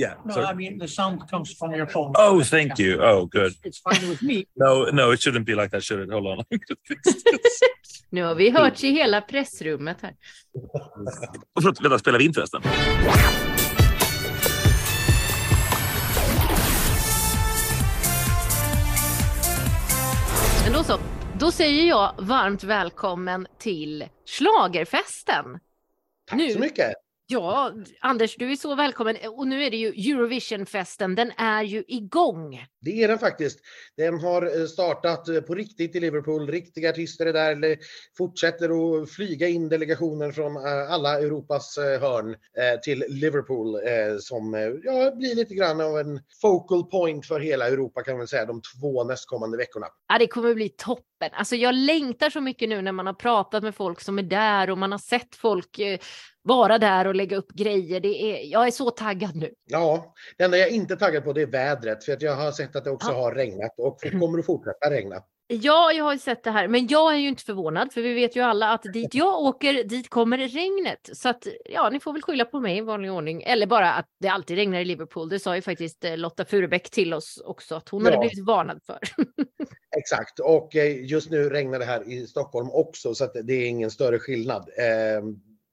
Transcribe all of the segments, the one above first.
Yeah. No, so- I mean, the sound comes from your phone. oh, thank you. Oh, good. It's fine with me. No, no, it shouldn't be like that, should it? Hold on. Nu har vi hört i hela pressrummet här. Förlåt, vänta, spelar vi in förresten? Men då så. Då säger jag varmt välkommen till Schlagerfesten. Tack Nu- så mycket. Ja, Anders, du är så välkommen. Och nu är det ju Eurovisionfesten. Den är ju igång. Det är den faktiskt. Den har eh, startat eh, på riktigt i Liverpool. Riktiga artister är där. Fortsätter att flyga in delegationer från eh, alla Europas hörn till Liverpool som ja, blir lite grann av en focal point för hela Europa kan man säga de två nästkommande veckorna. Ja, det kommer bli toppen. Alltså, jag längtar så mycket nu när man har pratat med folk som är där och man har sett folk vara där och lägga upp grejer. Det är, jag är så taggad nu. Ja, det enda jag inte är taggad på det är vädret för att jag har sett att det också Ja. har regnat och det kommer att fortsätta regna. Ja, jag har ju sett det här, men jag är ju inte förvånad för vi vet ju alla att dit jag åker, dit kommer regnet. Så att ja, ni får väl skylla på mig i vanlig ordning. Eller bara att det alltid regnar i Liverpool. Det sa ju faktiskt eh, Lotta Furubäck till oss också att hon hade Ja. blivit varnad för. Exakt, och eh, just nu regnar det här i Stockholm också så att det är ingen större skillnad.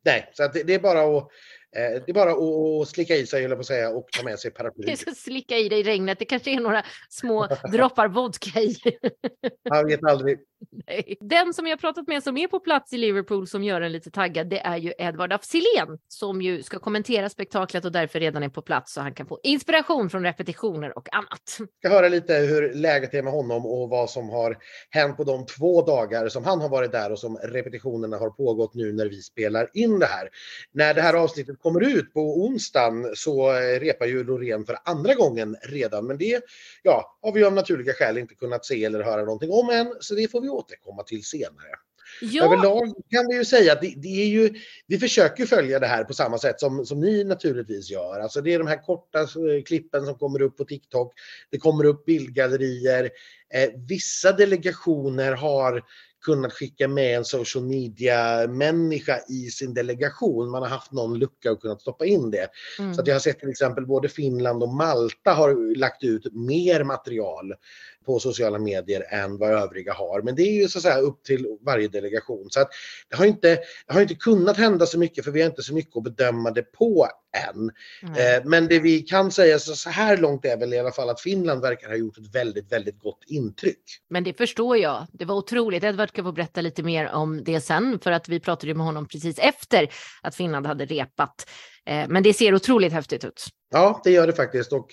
Nej, så att det, det är bara att det är bara att- slicka i sig, jag på att säga, och ta med sig paraply. Jag ska slicka i dig i regnet. Det kanske är några små droppar vodka i. Jag vet aldrig. Nej. Den som jag har pratat med som är på plats i Liverpool som gör en lite taggad, det är ju Edvard af Sillén som ju ska kommentera spektaklet och därför redan är på plats så han kan få inspiration från repetitioner och annat. Jag ska höra lite hur läget är med honom och vad som har hänt på de två dagar som han har varit där och som repetitionerna har pågått nu när vi spelar in det här. När det här avsnittet kommer ut på onsdagen så eh, repar ju Loreen för andra gången redan. Men det ja, har vi av naturliga skäl inte kunnat se eller höra någonting om än, så det får vi återkomma till senare. Ja, Överlag kan vi ju säga att det, det är ju, vi försöker följa det här på samma sätt som, som ni naturligtvis gör. Alltså det är de här korta eh, klippen som kommer upp på TikTok. Det kommer upp bildgallerier. Eh, vissa delegationer har kunnat skicka med en social media-människa i sin delegation. Man har haft någon lucka och kunnat stoppa in det. mm. Så att jag har sett till exempel både Finland och Malta har lagt ut mer material på sociala medier än vad övriga har. Men det är ju så att säga upp till varje delegation. Så att det, har inte, det har inte kunnat hända så mycket för vi har inte så mycket att bedöma det på än. Eh, Men det vi kan säga så så här långt är väl i alla fall att Finland verkar ha gjort ett väldigt, väldigt gott intryck. Men det förstår jag. Det var otroligt. Edvard ska få berätta lite mer om det sen för att vi pratade med honom precis efter att Finland hade repat. Eh, Men det ser otroligt häftigt ut. Ja, det gör det faktiskt. Och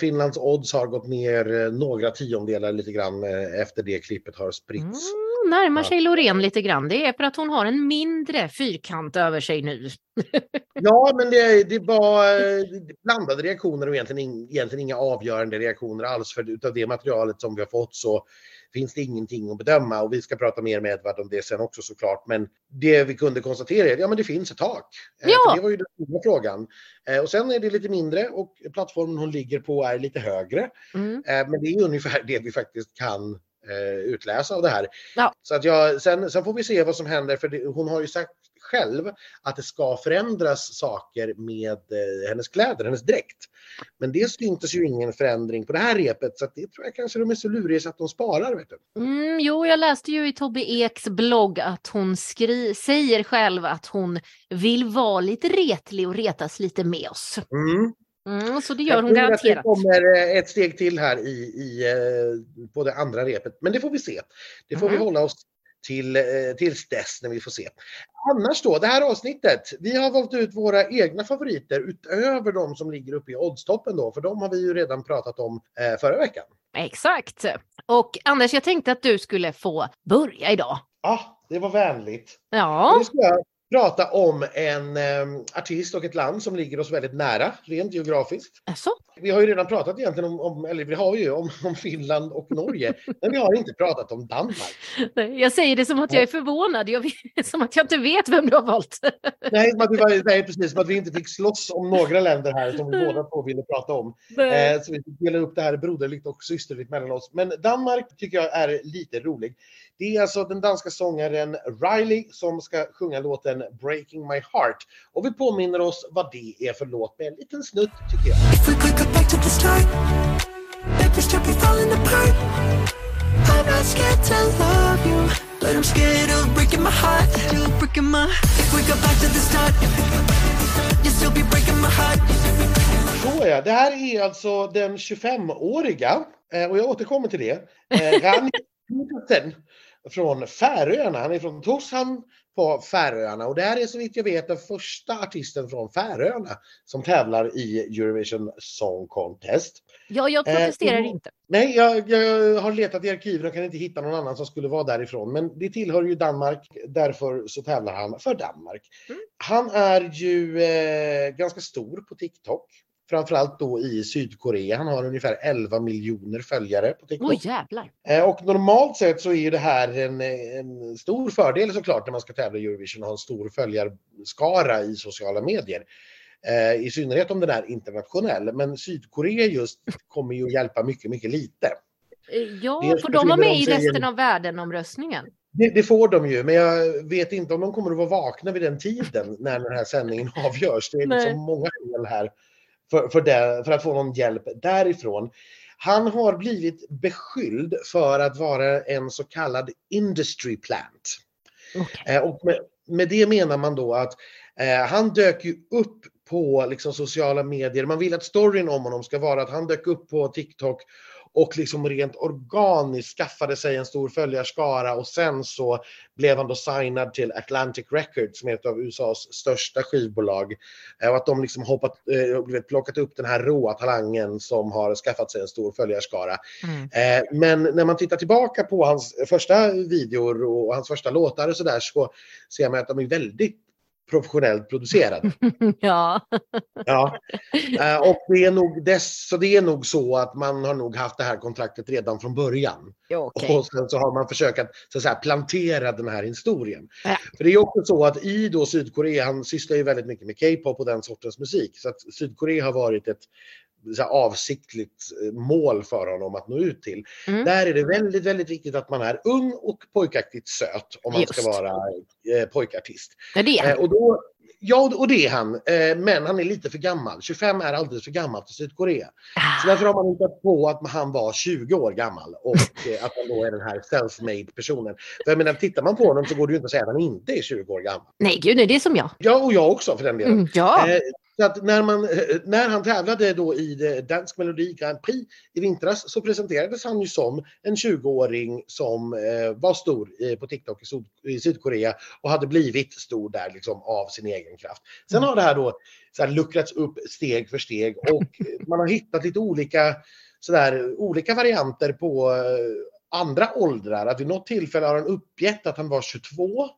Finlands odds har gått ner eh, några tiondelar lite grann eh, efter det klippet har spritts. Mm, närmar sig Loreen lite grann. Det är för att hon har en mindre fyrkant över sig nu. Ja, men det, det var eh, blandade reaktioner och egentligen, egentligen inga avgörande reaktioner alls. För utav det materialet som vi har fått så finns det ingenting att bedöma och vi ska prata mer med Edvard om det sen också såklart. Men det vi kunde konstatera är att ja, men det finns ett tak. Eh, Ja. Det var ju den stora frågan. Eh, Och sen är det lite mindre och plattformen hon ligger på är lite högre. Mm. Men det är ungefär det vi faktiskt kan utläsa av det här. Ja. Så att jag, sen, sen får vi se vad som händer för det, hon har ju sagt själv att det ska förändras saker med eh, hennes kläder, hennes dräkt. Men det syntes ju ingen förändring på det här repet så att det tror jag kanske de är så luriga så att de sparar. Vet du. Mm, jo, jag läste ju i Tobbe Eks blogg att hon skri- säger själv att hon vill vara lite retlig och retas lite med oss. Mm. Mm, så det Jag gör hon tror att garanterat. Det kommer eh, ett steg till här i, i, eh, på det andra repet, men det får vi se. Det får vi Mhm. hålla oss till, eh, tills dess när vi får se. Annars då, det här avsnittet. Vi har valt ut våra egna favoriter utöver de som ligger uppe i oddstoppen då, för de har vi ju redan pratat om förra veckan. Exakt. Och Anders, jag tänkte att du skulle få börja idag. Ja, det var vänligt. Ja, Nu ska jag prata om en eh, artist och ett land som ligger oss väldigt nära, rent geografiskt. alltså. Vi har ju redan pratat egentligen om, om eller vi har ju om, om Finland och Norge, men vi har inte pratat om Danmark. Nej, Jag säger det som att jag är förvånad. Jag vet, som att jag inte vet vem du har valt. Nej, som att vi, var- nej precis, som att vi inte fick slåss om några länder här som vi båda två ville prata om. Eh, så vi delar upp det här broderligt och systerligt mellan oss. Men Danmark tycker jag är lite rolig. Det är alltså den danska sångaren Riley som ska sjunga låten Breaking My Heart. Och vi påminner oss vad det är för låt med en liten snutt tycker jag. If we could go back to the start, every step we falling apart. I'm not scared to love you, but I'm scared of breaking my heart. Still breaking my. If we go back to the start, you'll still be breaking my heart. Så ja, det här är alltså den 25-åriga, eh, och jag återkommer till det, eh, Rani Petersen från Färöarna. Han är från Torshamn på Färöarna och det här är så vitt jag vet den första artisten från Färöarna som tävlar i Eurovision Song Contest. Ja, jag Eh, protesterar mm. inte. Nej, jag, jag har letat i arkiven och kan inte hitta någon annan som skulle vara därifrån. Men det tillhör ju Danmark, därför så tävlar han för Danmark. Mm. Han är ju eh, ganska stor på TikTok. Framförallt då i Sydkorea. Han har ungefär 11 miljoner följare på TikTok. Oj, jävlar. Eh, Och normalt sett så är ju det här en, en stor fördel såklart när man ska tävla i Eurovision och ha en stor följarskara i sociala medier. Eh, I synnerhet om den är internationell. Men Sydkorea just kommer ju att hjälpa mycket, mycket lite. Eh, Ja, Dels får de vara med de i sig i resten en- av världen-omröstningen? Det, det får de ju, men jag vet inte om de kommer att vara vakna vid den tiden när den här sändningen avgörs. Det är liksom många fel här för, för, det, för att få någon hjälp därifrån. Han har blivit beskylld för att vara en så kallad industry plant. Okej. Eh, och med, med det menar man då att eh, han dök ju upp på liksom, sociala medier. Man vill att storyn om honom ska vara att han dök upp på TikTok och liksom rent organiskt skaffade sig en stor följarskara och sen så blev han då signad till Atlantic Records som är ett av USAs största skivbolag. Eh, Och att de liksom hoppat, eh, plockat upp den här råa talangen som har skaffat sig en stor följarskara. Mm. Eh, Men när man tittar tillbaka på hans första videor och hans första låtar och sådär så ser man att de är väldigt professionellt producerade. Ja. Ja. Eh, Och det är nog dess, så det är nog så att man har nog haft det här kontraktet redan från början. ja okej. Och sen så har man försökt att, så att säga, plantera den här historien. Ja. För det är också så att i då Sydkorea, han sysslar ju väldigt mycket med K-pop och den sortens musik. Så att Sydkorea har varit ett så här, avsiktligt eh, mål för honom att nå ut till. Mm. Där är det väldigt, väldigt viktigt att man är ung och pojkaktigt söt om man ska Just. vara eh, pojkartist. Ja, det är Eh, och då, ja, och det är han. Eh, men han är lite för gammal. 25 är alldeles för gammalt för Sydkorea. Så därför har man hittat på att han var 20 år gammal och eh, att han då är den här self-made personen. För jag menar, tittar man på honom så går det ju inte att säga att han inte är 20 år gammal. Nej, gud, nej, det är som jag. Ja, och jag också för den delen. Mm, ja. Eh, så att när, man, eh, när han tävlade då i Dansk Melodi Grand Prix i vintras så presenterades han ju som en 20-åring som eh, var stor eh, på TikTok i, Syd, i Sydkorea och hade blivit stor där liksom av sin egen kraft. Sen har det här då så här, luckrats upp steg för steg och man har hittat lite olika, så där, olika varianter på andra åldrar. Att vid något tillfälle har han uppgett att han var 22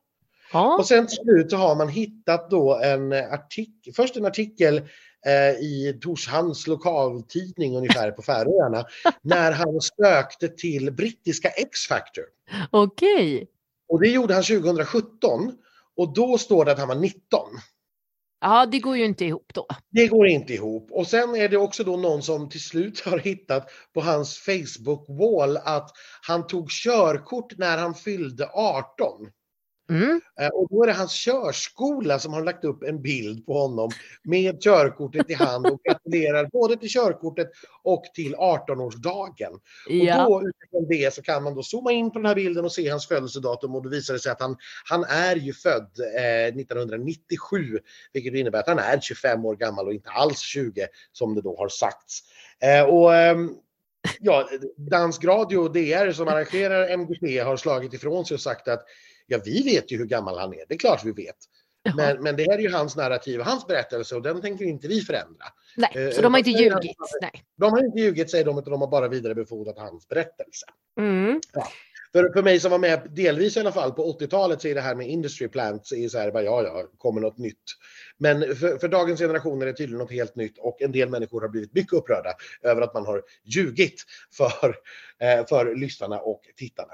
ja. och sen till slut har man hittat då en artikel, först en artikel eh, i Torshamns lokaltidning ungefär på Färöarna när han sökte till brittiska X-Factor. Okej. Och det gjorde han 2017 och då står det att han var 19. Ja, det går ju inte ihop då. Det går inte ihop. Och sen är det också då någon som till slut har hittat på hans Facebook-wall att han tog körkort när han fyllde 18. Mm. Eh, Och då är det hans körskola som har lagt upp en bild på honom med körkortet i hand och gratulerar både till körkortet och till 18-årsdagen. Ja. Och då utifrån det så kan man då zooma in på den här bilden och se hans födelsedatum och då visar det sig att han, han är ju född eh, 1997 vilket innebär att han är 25 år gammal och inte alls 20 som det då har sagts. Eh, och ehm, ja, Dansk Radio och DR som arrangerar MGP har slagit ifrån sig och sagt att ja, vi vet ju hur gammal han är. Det är klart vi vet. Men, men det här är ju hans narrativ och hans berättelse och den tänker inte vi förändra. Nej, eh, så de har inte ljugit. Nej. De har inte ljugit säger de utan de har bara vidarebefordrat hans berättelse. Mm. För, för mig som var med delvis i alla fall på 80-talet så är det här med industry plants är så här, bara, ja ja, kommer något nytt. Men för, för dagens generation är det tydligen något helt nytt och en del människor har blivit mycket upprörda över att man har ljugit för, eh, för lyssnarna och tittarna.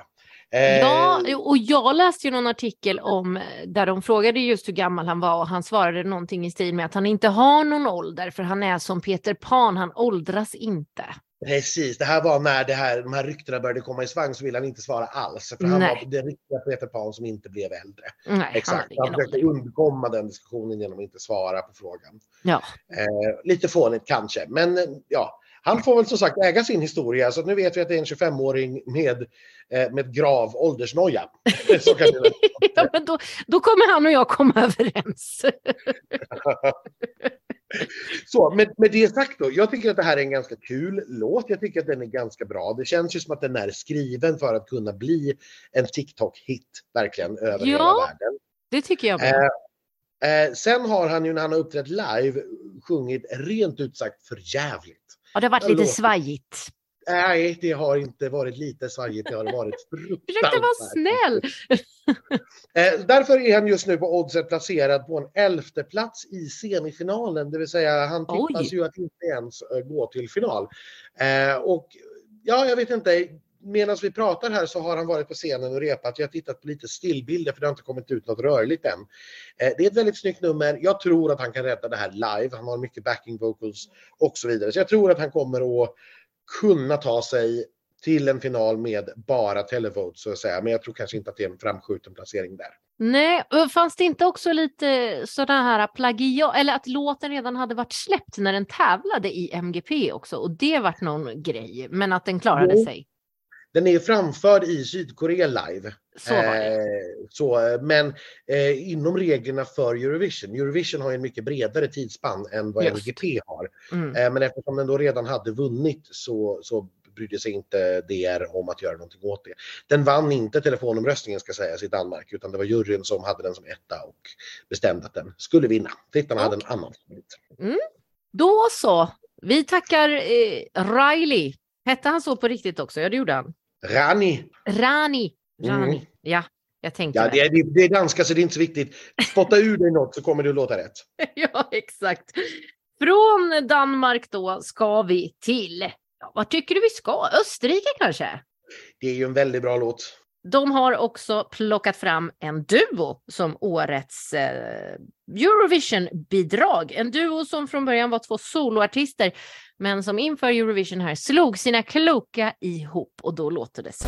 Eh, Ja, och jag läste ju någon artikel om där de frågade just hur gammal han var och han svarade någonting i stil med att han inte har någon ålder för han är som Peter Pan, han åldras inte. Precis, det här var när det här, de här ryktena började komma i svang så ville han inte svara alls. För han Nej. var den riktiga Peter Pan som inte blev äldre. Nej, han Exakt, han ingen försökte undkomma den diskussionen genom att inte svara på frågan. Ja. Eh, lite fånigt kanske, men eh, ja. Han får väl som sagt äga sin historia, så nu vet vi att det är en 25-åring med, eh, med grav åldersnoja. ja, men då, då kommer han och jag komma överens. Så med, med det sagt då, jag tycker att det här är en ganska kul låt. Jag tycker att den är ganska bra. Det känns ju som att den är skriven för att kunna bli en TikTok-hit verkligen över Ja. hela världen. Det tycker jag med. Eh, eh, sen har han ju när han har uppträtt live sjungit rent ut sagt för jävligt. Ja, det har varit lite svajigt. Nej, det har inte varit lite svajigt, det har varit fruktansvärt. Försökte vara snäll. Eh, därför är han just nu på oddset placerad på en elfte plats i semifinalen, det vill säga han Oj. tippas ju att inte ens eh, gå till final. Eh, och ja, jag vet inte, medan vi pratar här så har han varit på scenen och repat. Jag har tittat på lite stillbilder för det har inte kommit ut något rörligt än. Eh, det är ett väldigt snyggt nummer. Jag tror att han kan rädda det här live. Han har mycket backing vocals och så vidare. Så jag tror att han kommer att kunna ta sig till en final med bara televote så att säga. Men jag tror kanske inte att det är en framskjuten placering där. Nej, fanns det inte också lite sådana här plagiat, eller att låten redan hade varit släppt när den tävlade i MGP också och det vart någon grej, men att den klarade Jo. sig. Den är framförd i Sydkorea live. Så var det. Eh, så, men eh, inom reglerna för Eurovision. Eurovision har en mycket bredare tidsspann än vad Just. Har. Mm. Eh, men eftersom den då redan hade vunnit så, så brydde sig inte DR om att göra någonting åt det. Den vann inte telefonomröstningen ska sägas i Danmark utan det var juryn som hade den som etta och bestämde att den skulle vinna. Tittarna hade en annan favorit. Då så, vi tackar eh, Riley. Hette han så på riktigt också? Ja, det gjorde han. Rani! Rani. Rani. Mm. Ja, jag tänkte Ja, det. är, det är danska så det är inte så viktigt. Spotta ur dig något så kommer det att låta rätt. ja, exakt. Från Danmark då ska vi till, ja, vad tycker du vi ska? Österrike kanske? Det är ju en väldigt bra låt. De har också plockat fram en duo som årets eh, Eurovision-bidrag. En duo som från början var två soloartister men som inför Eurovision här slog sina kloka ihop och då låter det så.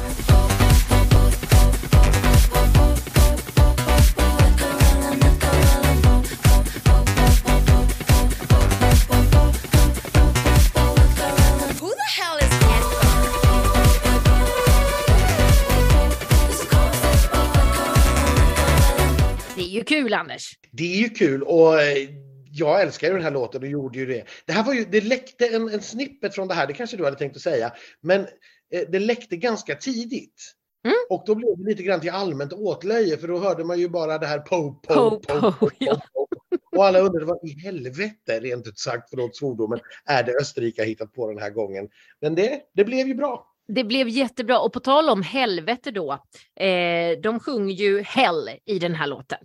Kul Anders. Det är ju kul och eh, jag älskar ju den här låten och gjorde ju det. Det här var ju, det läckte en, en snippet från det här, det kanske du hade tänkt att säga, men eh, det läckte ganska tidigt. Mm. Och då blev det lite grann till allmänt åtlöje för då hörde man ju bara det här po, po, Po, po, po, po, ja. po. Och alla undrade vad i helvete, rent ut sagt, förlåt svordomen, är det Österrike har hittat på den här gången. Men det, det blev ju bra. Det blev jättebra och på tal om helvete då. Eh, de sjunger ju Hell i den här låten.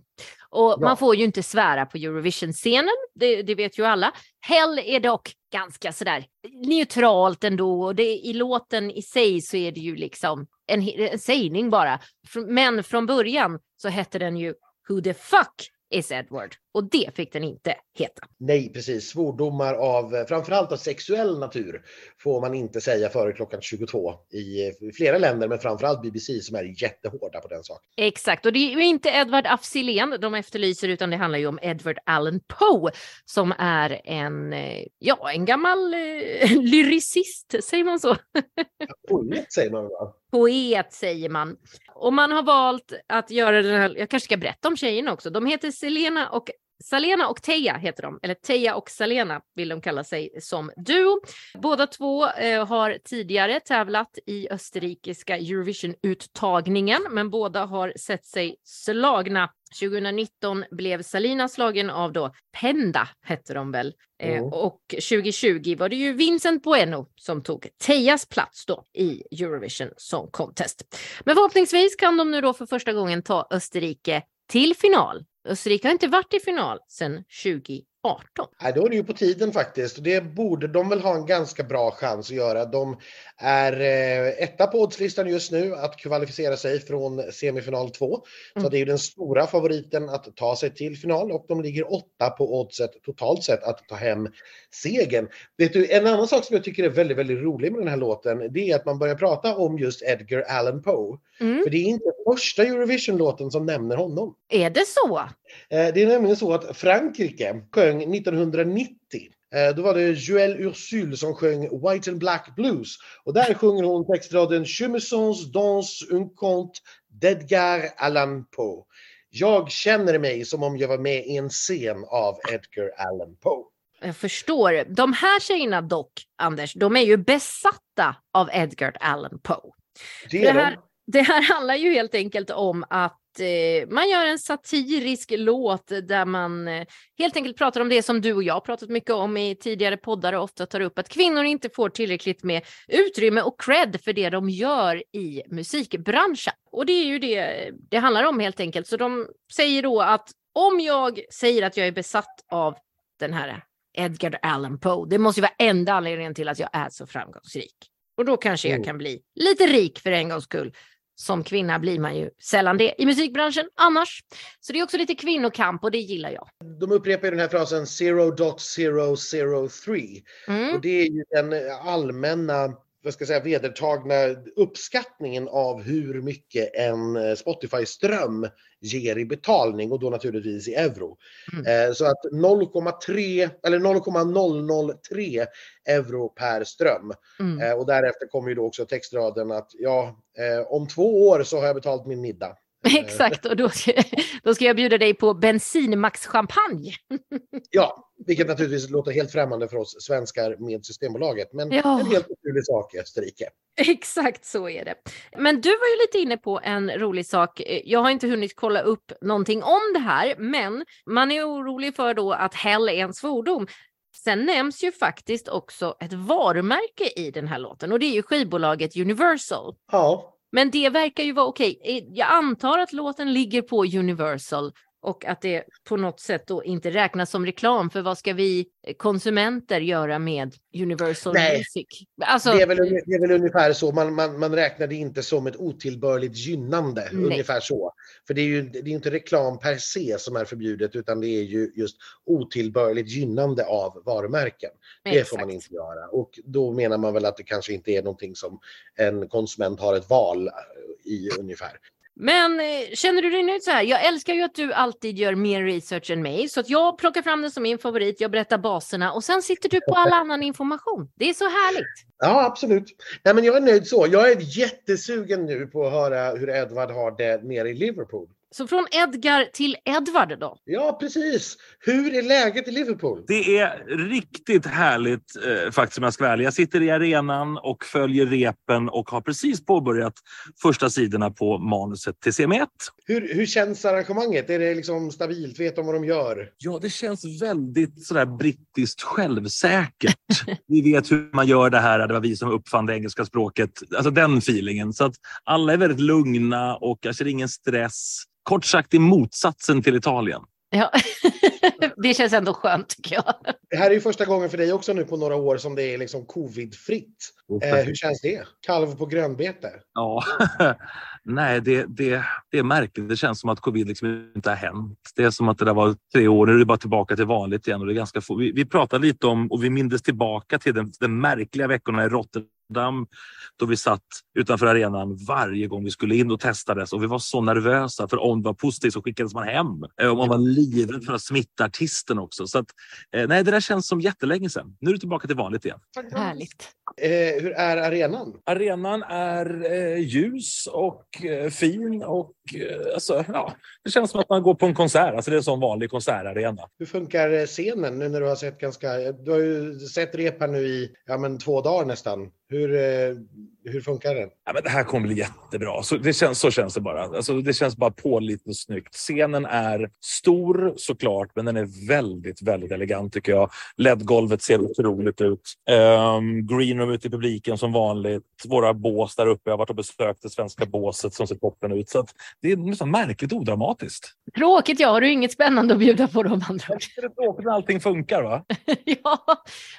Och Ja. man får ju inte svära på Eurovision-scenen, det, det vet ju alla. Hell är dock ganska sådär neutralt ändå och det, i låten i sig så är det ju liksom en, en sägning bara. Men från början så hette den ju Who the fuck is Edward? Och det fick den inte heta. Nej, precis. Svordomar av eh, framförallt av sexuell natur får man inte säga före klockan 22 i eh, flera länder, men framförallt BBC som är jättehårda på den saken. Exakt, och det är ju inte Edward af Sillén de efterlyser utan det handlar ju om Edward Allan Poe som är en, eh, ja, en gammal eh, lyricist, säger man så? Poet säger man va? Poet säger man. Och man har valt att göra den här, jag kanske ska berätta om tjejerna också, de heter Selena och Salena och Teija heter de, eller Teija och Salena vill de kalla sig som duo. Båda två eh, har tidigare tävlat i österrikiska Eurovision-uttagningen, men båda har sett sig slagna 2019 blev Salina slagen av då Penda, hette de väl. Eh, Mm. och 2020 var det ju Vincent Bueno som tog Tejas plats då i Eurovision Song Contest. Men förhoppningsvis kan de nu då för första gången ta Österrike till final. Österrike har inte varit i final sedan 2018. Nej, då är det ju på tiden faktiskt. Det borde de väl ha en ganska bra chans att göra. De är eh, etta på oddslistan just nu att kvalificera sig från semifinal 2. Så Mm. det är ju den stora favoriten att ta sig till final och de ligger åtta på oddset totalt sett att ta hem segern. Vet du, en annan sak som jag tycker är väldigt, väldigt rolig med den här låten, det är att man börjar prata om just Edgar Allan Poe. Mm. För det är inte första Eurovision-låten som nämner honom. Är det så? Eh, Det är nämligen så att Frankrike sjöng 1990. Eh, Då var det Joël Ursule som sjöng White and Black Blues. Och där sjunger hon textraden Je me sens dans un conte d'Edgar Allan Poe. Jag känner mig som om jag var med i en scen av Edgar Allan Poe. Jag förstår. De här tjejerna dock, Anders, de är ju besatta av Edgar Allan Poe. Det Det är här, de. det här handlar ju helt enkelt om att man gör en satirisk låt där man eh, helt enkelt pratar om det som du och jag har pratat mycket om i tidigare poddar och ofta tar upp, att kvinnor inte får tillräckligt med utrymme och cred för det de gör i musikbranschen. Och det är ju det det handlar om helt enkelt. Så de säger då att om jag säger att jag är besatt av den här Edgar Allan Poe, det måste ju vara enda anledningen till att jag är så framgångsrik. Och då kanske jag Mm. kan bli lite rik för en gångs skull. Som kvinna blir man ju sällan det i musikbranschen annars. Så det är också lite kvinnokamp och det gillar jag. De upprepar ju den här frasen 0.003. Mm. Och det är ju den allmänna, vad ska jag säga, vedertagna uppskattningen av hur mycket en eh, Spotify-ström ger i betalning och då naturligtvis i euro. Mm. Eh, Så att 0,3 eller 0,003 euro per ström. Mm. Eh, Och därefter kommer ju då också textraden att ja, om två år så har jag betalt min middag. Exakt, och då ska, då ska jag bjuda dig på bensinmax-champagne. Ja, vilket naturligtvis låter helt främmande för oss svenskar med Systembolaget. Men Ja. en helt naturlig sak i Österrike. Exakt så är det. Men du var ju lite inne på en rolig sak. Eh, Jag har inte hunnit kolla upp någonting om det här, men man är orolig för då att Hell är en svordom. Sen nämns ju faktiskt också ett varumärke i den här låten och det är ju skivbolaget Universal. Ja, men det verkar ju vara okej. Okay. Jag antar att låten ligger på Universal och att det på något sätt då inte räknas som reklam. För vad ska vi konsumenter göra med Universal Nej. Music? Alltså, Det är, väl, det är väl ungefär så. Man, man, man räknar det inte som ett otillbörligt gynnande. Nej. Ungefär så. För det är ju det är inte reklam per se som är förbjudet utan det är ju just otillbörligt gynnande av varumärken. Det får man inte göra. Och då menar man väl att det kanske inte är någonting som en konsument har ett val i ungefär. Men eh, känner du dig nöjd så här? Jag älskar ju att du alltid gör mer research än mig. Så att jag plockar fram den som min favorit, jag berättar baserna och sen sitter du på all annan information. Det är så härligt. Ja, absolut. Nej, men jag är nöjd så. Jag är jättesugen nu på att höra hur Edvard har det nere i Liverpool. Så från Edgar till Edvard då? Ja, precis. Hur är läget i Liverpool? Det är riktigt härligt eh, faktiskt om jag ska vara ärlig. Jag sitter i arenan och följer repen och har precis påbörjat första sidorna på manuset till CM1. Hur, hur känns arrangemanget? Är det liksom stabilt? Vet de vad de gör? Ja, det känns väldigt sådär brittiskt självsäkert. vi vet hur man gör det här. Det var vi som uppfann det engelska språket. Alltså den feelingen. Så att alla är väldigt lugna och jag ser ingen stress. Kort sagt i motsatsen till Italien. Ja. det känns ändå skönt tycker jag. Det här är ju första gången för dig också nu på några år som det är liksom covidfritt. Eh, hur känns det? Kalv på grönbete? Ja, nej, det, det, det är märkligt. Det känns som att covid liksom inte har hänt. Det är som att det där var tre år, nu är det bara tillbaka till vanligt igen. Och det är ganska få. Vi, vi pratade lite om, och vi mindes tillbaka till den, den märkliga veckorna i Rotterdam då vi satt utanför arenan varje gång vi skulle in och testades och vi var så nervösa för om det var positivt så skickades man hem. Eh, Och man var livrädd för att smitta artisten också. Så att, eh, nej, det där känns som jättelänge sedan. Nu är det tillbaka till vanligt igen. Härligt. Eh, hur är arenan? Arenan är eh, ljus och eh, fin och Eh, alltså, ja, det känns som att man går på en konsert. Alltså det är en sån vanlig konsertarena. Hur funkar eh, scenen nu när du har sett ganska... Du har ju sett rep här nu i ja, men två dagar nästan. Hur, eh, hur funkar den? Ja, men det här kommer bli jättebra. Så, det känns, så känns det bara. Alltså, det känns bara pålitligt och snyggt. Scenen är stor såklart, men den är väldigt, väldigt elegant tycker jag. LED-golvet ser otroligt ut. Um, greenroom ute i publiken som vanligt. Våra bås där uppe. Jag har varit och besökt det svenska båset som ser toppen ut. Så att det är nästan märkligt odramatiskt. Tråkigt ja, har du inget spännande att bjuda på de andra? Det är tråkigt när allting funkar va? ja,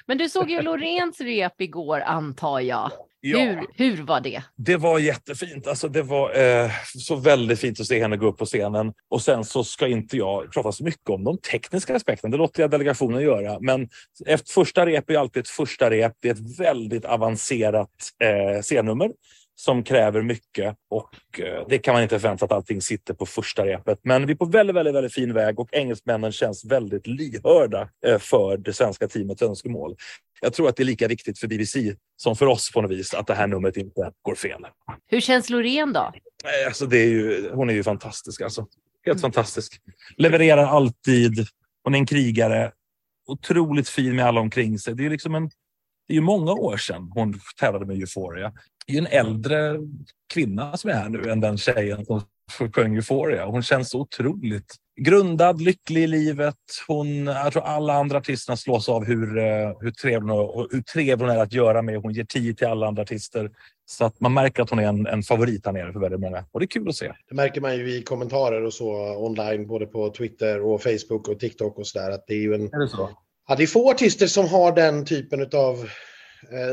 men du såg ju Loreens rep igår antar jag. Hur, hur var det? Det var jättefint. Alltså det var eh, så väldigt fint att se henne gå upp på scenen. Och sen så ska inte jag prata så mycket om de tekniska aspekterna. Det låter jag delegationen göra. Men efter första rep är alltid ett första rep. Det är ett väldigt avancerat eh, scennummer som kräver mycket och eh, det kan man inte förvänta sig att allting sitter på första repet. Men vi är på väldigt, väldigt, väldigt fin väg och engelsmännen känns väldigt lyhörda eh, för det svenska teamets önskemål. Jag tror att det är lika viktigt för BBC som för oss på något vis att det här numret inte går fel. Hur känns Loreen då? Eh, Alltså det är ju, hon är ju fantastisk alltså. Helt fantastisk. Levererar alltid. Hon är en krigare. Otroligt fin med alla omkring sig. Det är liksom en det är ju många år sedan hon tävlade med Euphoria. Är en äldre kvinna som är här nu än den tjejen som sjöng Euphoria. Hon känns så otroligt grundad, lycklig i livet. Hon, jag tror alla andra artisterna slås av hur, eh, hur, trevlig, hon, och hur trevlig hon är att göra med. Hon ger tid till alla andra artister. Så att man märker att hon är en, en favorit här nere för väldigt många. Och det är kul att se. Det märker man ju i kommentarer och så online, både på Twitter och Facebook och TikTok och sådär. Att det är ju en... Är det så? Ja, det är få artister som har den typen av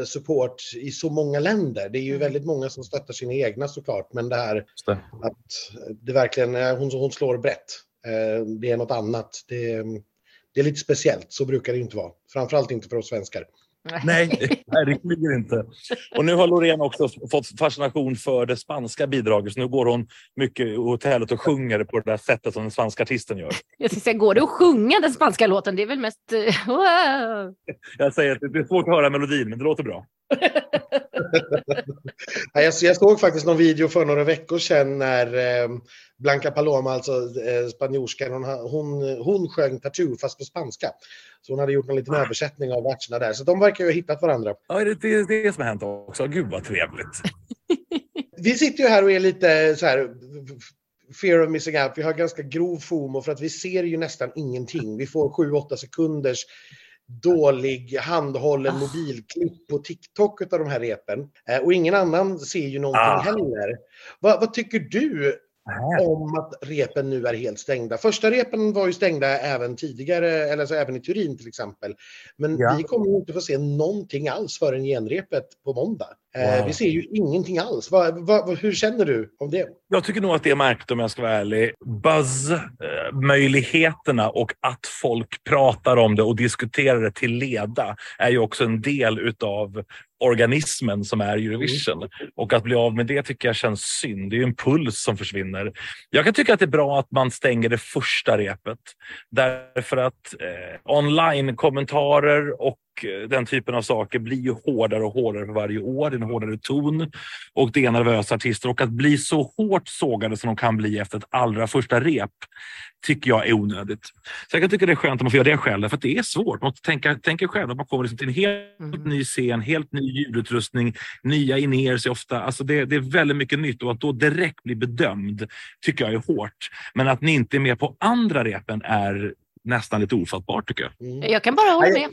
support i så många länder. Det är ju väldigt många som stöttar sina egna såklart, men det här det. att det verkligen, eh, hon, hon slår brett. Eh, det är något annat. Det, det är lite speciellt, så brukar det inte vara. Framförallt inte för oss svenskar. Nej, verkligen inte. Och nu har Loreen också fått fascination för det spanska bidraget. Så nu går hon mycket i hotellet och sjunger på det där sättet som den spanska artisten gör. Jag säga, går det att sjunga den spanska låten? Det är väl mest... eh, wow. Jag säger att det är svårt att höra melodin, men det låter bra. Ja, Jag, jag såg faktiskt någon video för några veckor sedan när eh, Blanca Paloma, alltså eh, spanjorskan, hon, hon, hon sjöng Tattoo fast på spanska. Så hon hade gjort en liten översättning av verserna där. Så de verkar ju ha hittat varandra. Ja, det är det, det som har hänt också. Gud vad trevligt. Vi sitter ju här och är lite så här fear of missing out. Vi har ganska grov FOMO för att vi ser ju nästan ingenting. Vi får 7-8 sekunders dålig handhållen Ah. mobilklipp på TikTok av de här repen. Eh, och ingen annan ser ju någonting Ah. heller. Vad, vad tycker du om att repen nu är helt stängda? Första repen var ju stängda även tidigare, eller alltså även i Turin till exempel. Men Ja. vi kommer ju inte få se någonting alls förrän genrepet på måndag. Eh, Wow. Vi ser ju ingenting alls. Vad, vad, hur känner du om det? Jag tycker nog att det är märkligt om jag ska vara ärlig. Buzz-möjligheterna och att folk pratar om det och diskuterar det till leda är ju också en del utav organismen som är Eurovision. Och att bli av med det tycker jag känns synd. Det är en puls som försvinner. Jag kan tycka att det är bra att man stänger det första repet. Därför att eh, online-kommentarer och den typen av saker blir ju hårdare och hårdare för varje år. Det är en hårdare ton och det är nervösa artister. Och att bli så hårt sågade som de kan bli efter ett allra första rep tycker jag är onödigt. Så jag kan tycka det är skönt om man får göra det själv, för det är svårt. Man måste tänka, tänka själv att man kommer liksom till en helt Mm. ny scen, helt ny ljudutrustning, nya in-ears ofta. Alltså det, det är väldigt mycket nytt och att då direkt bli bedömd tycker jag är hårt. Men att ni inte är med på andra repen är nästan lite ofattbart tycker jag. Mm. Jag kan bara hålla med.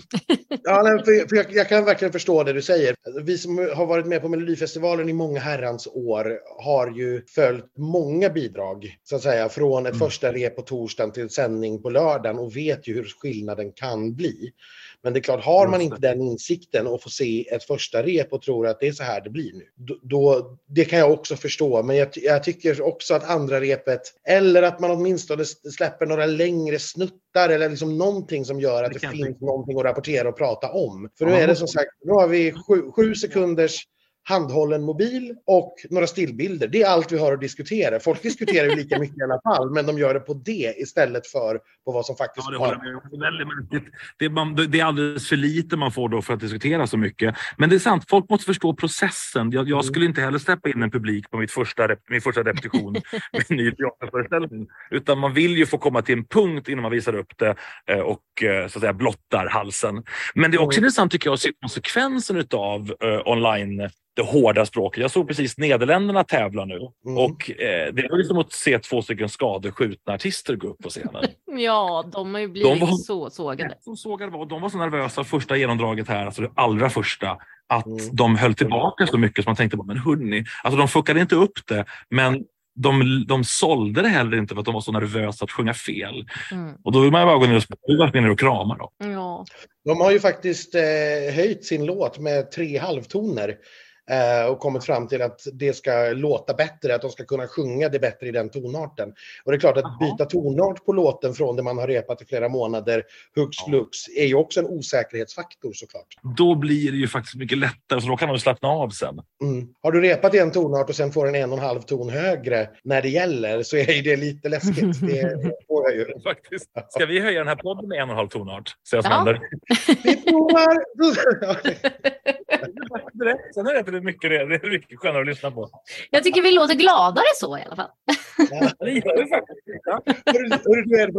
Ja, nej, för, för jag, jag kan verkligen förstå det du säger. Vi som har varit med på Melodifestivalen i många herrans år har ju följt många bidrag, så att säga, från ett Mm. första rep på torsdagen till sändning på lördagen och vet ju hur skillnaden kan bli. Men det är klart, har man inte den insikten och får se ett första rep och tror att det är så här det blir nu, då, det kan jag också förstå. Men jag, jag tycker också att andra repet, eller att man åtminstone släpper några längre snuttar eller liksom någonting som gör att Det det, finns någonting att rapportera och prata om. För nu är det som sagt, nu har vi sju, sju sekunders handhållen mobil och några stillbilder. Det är allt vi har att diskutera. Folk diskuterar ju lika mycket i alla fall, men de gör det på det istället för på vad som faktiskt Ja, det är väldigt. Det man, det är alldeles för lite man får då för att diskutera så mycket. Men det är sant, folk måste förstå processen. Jag, jag skulle inte heller släppa in en publik på mitt första, min första repetition med en ny teaterföreställning. Utan man vill ju få komma till en punkt innan man visar upp det eh, och eh, så att säga blottar halsen. Men det är också intressant tycker jag att se konsekvensen av online det hårda språket. Jag såg precis Nederländerna tävla nu Mm. och eh, det var liksom att se två stycken skadeskjutna artister gå upp på scenen. Ja, de har ju blivit var- så sågade. som sågade var, de var så nervösa första genomdraget här, alltså det allra första, att Mm. de höll tillbaka så mycket som man tänkte, bara, men hörni, alltså de fuckade inte upp det, men de, de sålde det heller inte för att de var så nervösa att sjunga fel. Mm. Och då vill man ju bara gå ner och, gå ner och krama då. Ja. De har ju faktiskt eh, höjt sin låt med tre halvtoner och kommit fram till att det ska låta bättre, att de ska kunna sjunga det bättre i den tonarten. Och det är klart att byta tonart på låten från det man har repat i flera månader, hux flux, är ju också en osäkerhetsfaktor såklart. Då blir det ju faktiskt mycket lättare, så då kan de slappna av sen. Mm. Har du repat i en tonart och sen får en en och en halv ton högre när det gäller så är det lite läskigt. Det får jag ju. Faktiskt. Ska vi höja den här podden med en och en halv tonart? Se vad som Ja. händer. Vi provar! Sen är det mycket, det är mycket skönare att lyssna på. Jag tycker vi låter gladare så i alla fall. Det gör vi faktiskt. Ja.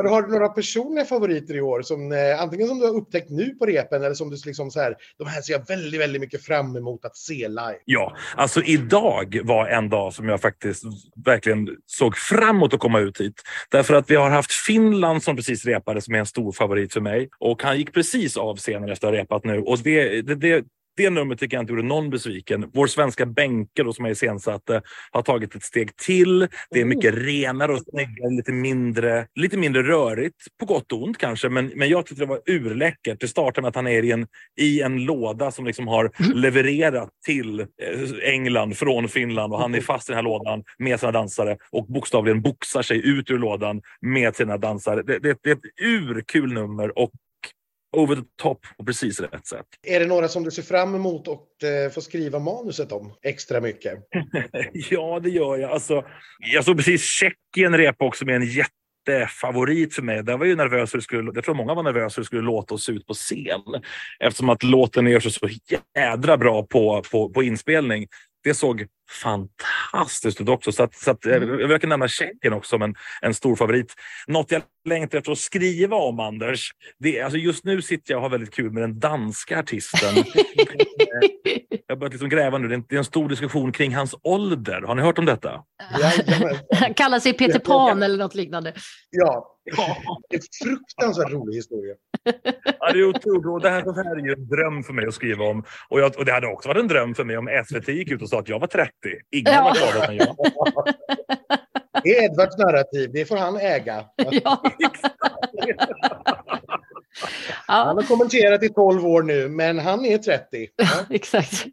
Har du några personliga favoriter i år? Som, eh, antingen som du har upptäckt nu på repen eller som du liksom så här, de här ser jag väldigt, väldigt mycket fram emot att se live. Ja, alltså idag var en dag som jag faktiskt verkligen såg fram emot att komma ut hit. Därför att vi har haft Finland som precis repade som är en stor favorit för mig. Och han gick precis av scenen efter att ha repat nu. Och det, det, det, det numret tycker jag inte gjorde någon besviken. Vår svenska bänke då, som är iscensatte har tagit ett steg till. Det är mycket renare och snyggare, lite mindre, lite mindre rörigt. På gott och ont kanske, men, men jag tyckte det var urläckert. Det startar med att han är i en, i en låda som liksom har levererat till eh, England från Finland och han är fast i den här lådan med sina dansare och bokstavligen boxar sig ut ur lådan med sina dansare. Det, det, det är ett urkul nummer och over the top på precis rätt sätt. Är det några som du ser fram emot och eh, få skriva manuset om extra mycket? Ja, det gör jag. Alltså, jag såg precis Tjeckien repa också med en jättefavorit för mig. Där var ju nervös hur det skulle, jag tror många var nervösa hur det skulle låta och se ut på scen. Eftersom att låten gör sig så jädra bra på, på, på inspelning. Det såg fantastiskt ut också. Så, att, så att, eh, jag vill nämna Tjeckien också som en, en stor favorit. Något jag längtar efter att skriva om, Anders. Det, är- alltså just nu sitter jag och har väldigt kul med den danska artisten. jag har börjat liksom gräva nu. Det är, en, stor diskussion kring hans ålder. Har ni hört om detta? Han kallar sig Peter Pan eller något liknande. Ja, det är en fruktansvärt rolig historia. Ja, det är otroligt. Och det här, det här är ju en dröm för mig att skriva om. Och, jag, och det hade också varit en dröm för mig om SVT gick ut och sa att jag var 30. Ingen Ja. var gladare än jag. Det är Edvards narrativ, det får han äga. Ja. Han har kommenterat i 12 år nu, men han är 30. Ja. exakt.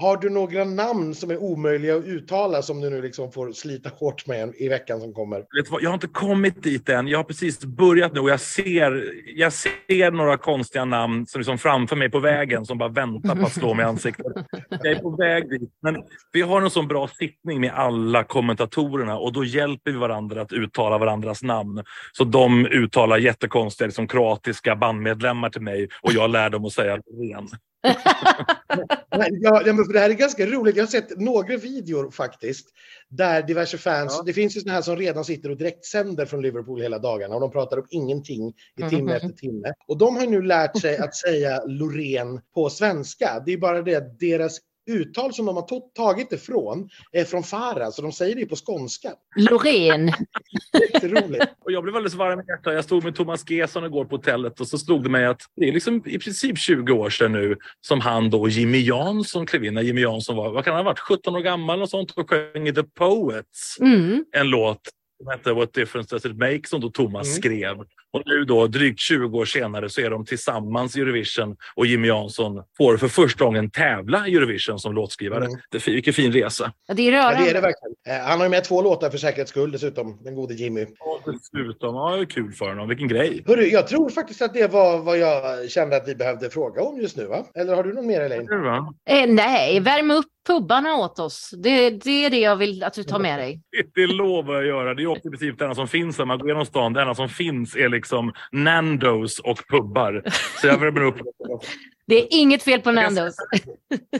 Har du några namn som är omöjliga att uttala som du nu liksom får slita hårt med i veckan som kommer? Jag har inte kommit dit än. Jag har precis börjat nu och jag ser, jag ser några konstiga namn som liksom framför mig på vägen som bara väntar på att slå mig i ansiktet. Jag är på väg dit. Men vi har en sån bra sittning med alla kommentatorerna och då hjälper vi varandra att uttala varandras namn. Så de uttalar jättekonstiga liksom, kroatiska bandmedlemmar till mig och jag lär dem att säga ren. Ja, ja, men för det här är ganska roligt. Jag har sett några videor faktiskt. Där diverse fans, Ja. det finns ju såna här som redan sitter och direktsänder från Liverpool hela dagarna och de pratar om ingenting i timme Mhm. efter timme. Och de har nu lärt sig att säga Loreen på svenska. Det är bara det att deras uttal som de har tagit ifrån är från Farah, så de säger det på skånska. Loreen. Jätteroligt. Och jag blev alldeles varm i hjärtat. Jag stod med Thomas Gesson igår på hotellet och så slog det mig att det är liksom i princip 20 år sedan nu som han då, Jimmy Jansson, klev in. När Jimmy Jansson var, vad kan han ha varit, 17 år gammal och sånt och sjöng i The Poets Mm. en låt som hette What difference does it make som då Thomas Mm. skrev. Och nu då drygt 20 år senare så är de tillsammans i Eurovision och Jimmy Jansson får för första gången tävla i Eurovision som låtskrivare. Mm. Det vilken fin resa. Ja, det är Ja, rörande. det är det verkligen. Eh, Han har ju med två låtar för säkerhets skull dessutom, den gode Jimmy. Ja, dessutom. Ja, det är kul för honom. Vilken grej. Hörru, jag tror faktiskt att det var vad jag kände att vi behövde fråga om just nu, va? Eller har du någon mer, Elaine? Det? Eh, nej, värm upp pubbarna åt oss. Det, det är det jag vill att du tar med dig. Det lovar jag att göra. Det är också i princip det enda som finns när man går genom stan. Det enda som finns är liksom Nandos och pubbar. Så jag värmer upp. Det är inget fel på Jag Nandos.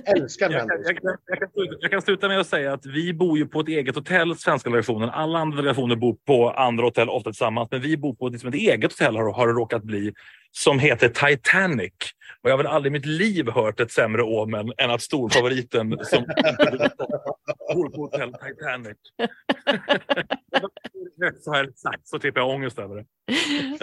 Älskar Jag kan, Nandos. jag, kan, jag, kan sluta, jag kan sluta med att säga att vi bor ju på ett eget hotell, svenska delegationen. Alla andra delegationer bor på andra hotell, ofta tillsammans. Men vi bor på liksom ett eget hotell har, har det råkat bli, som heter Titanic. Och jag har väl aldrig i mitt liv hört ett sämre omen än att storfavoriten som bor på hotell Titanic. så här sagt så slipper jag ångest över det.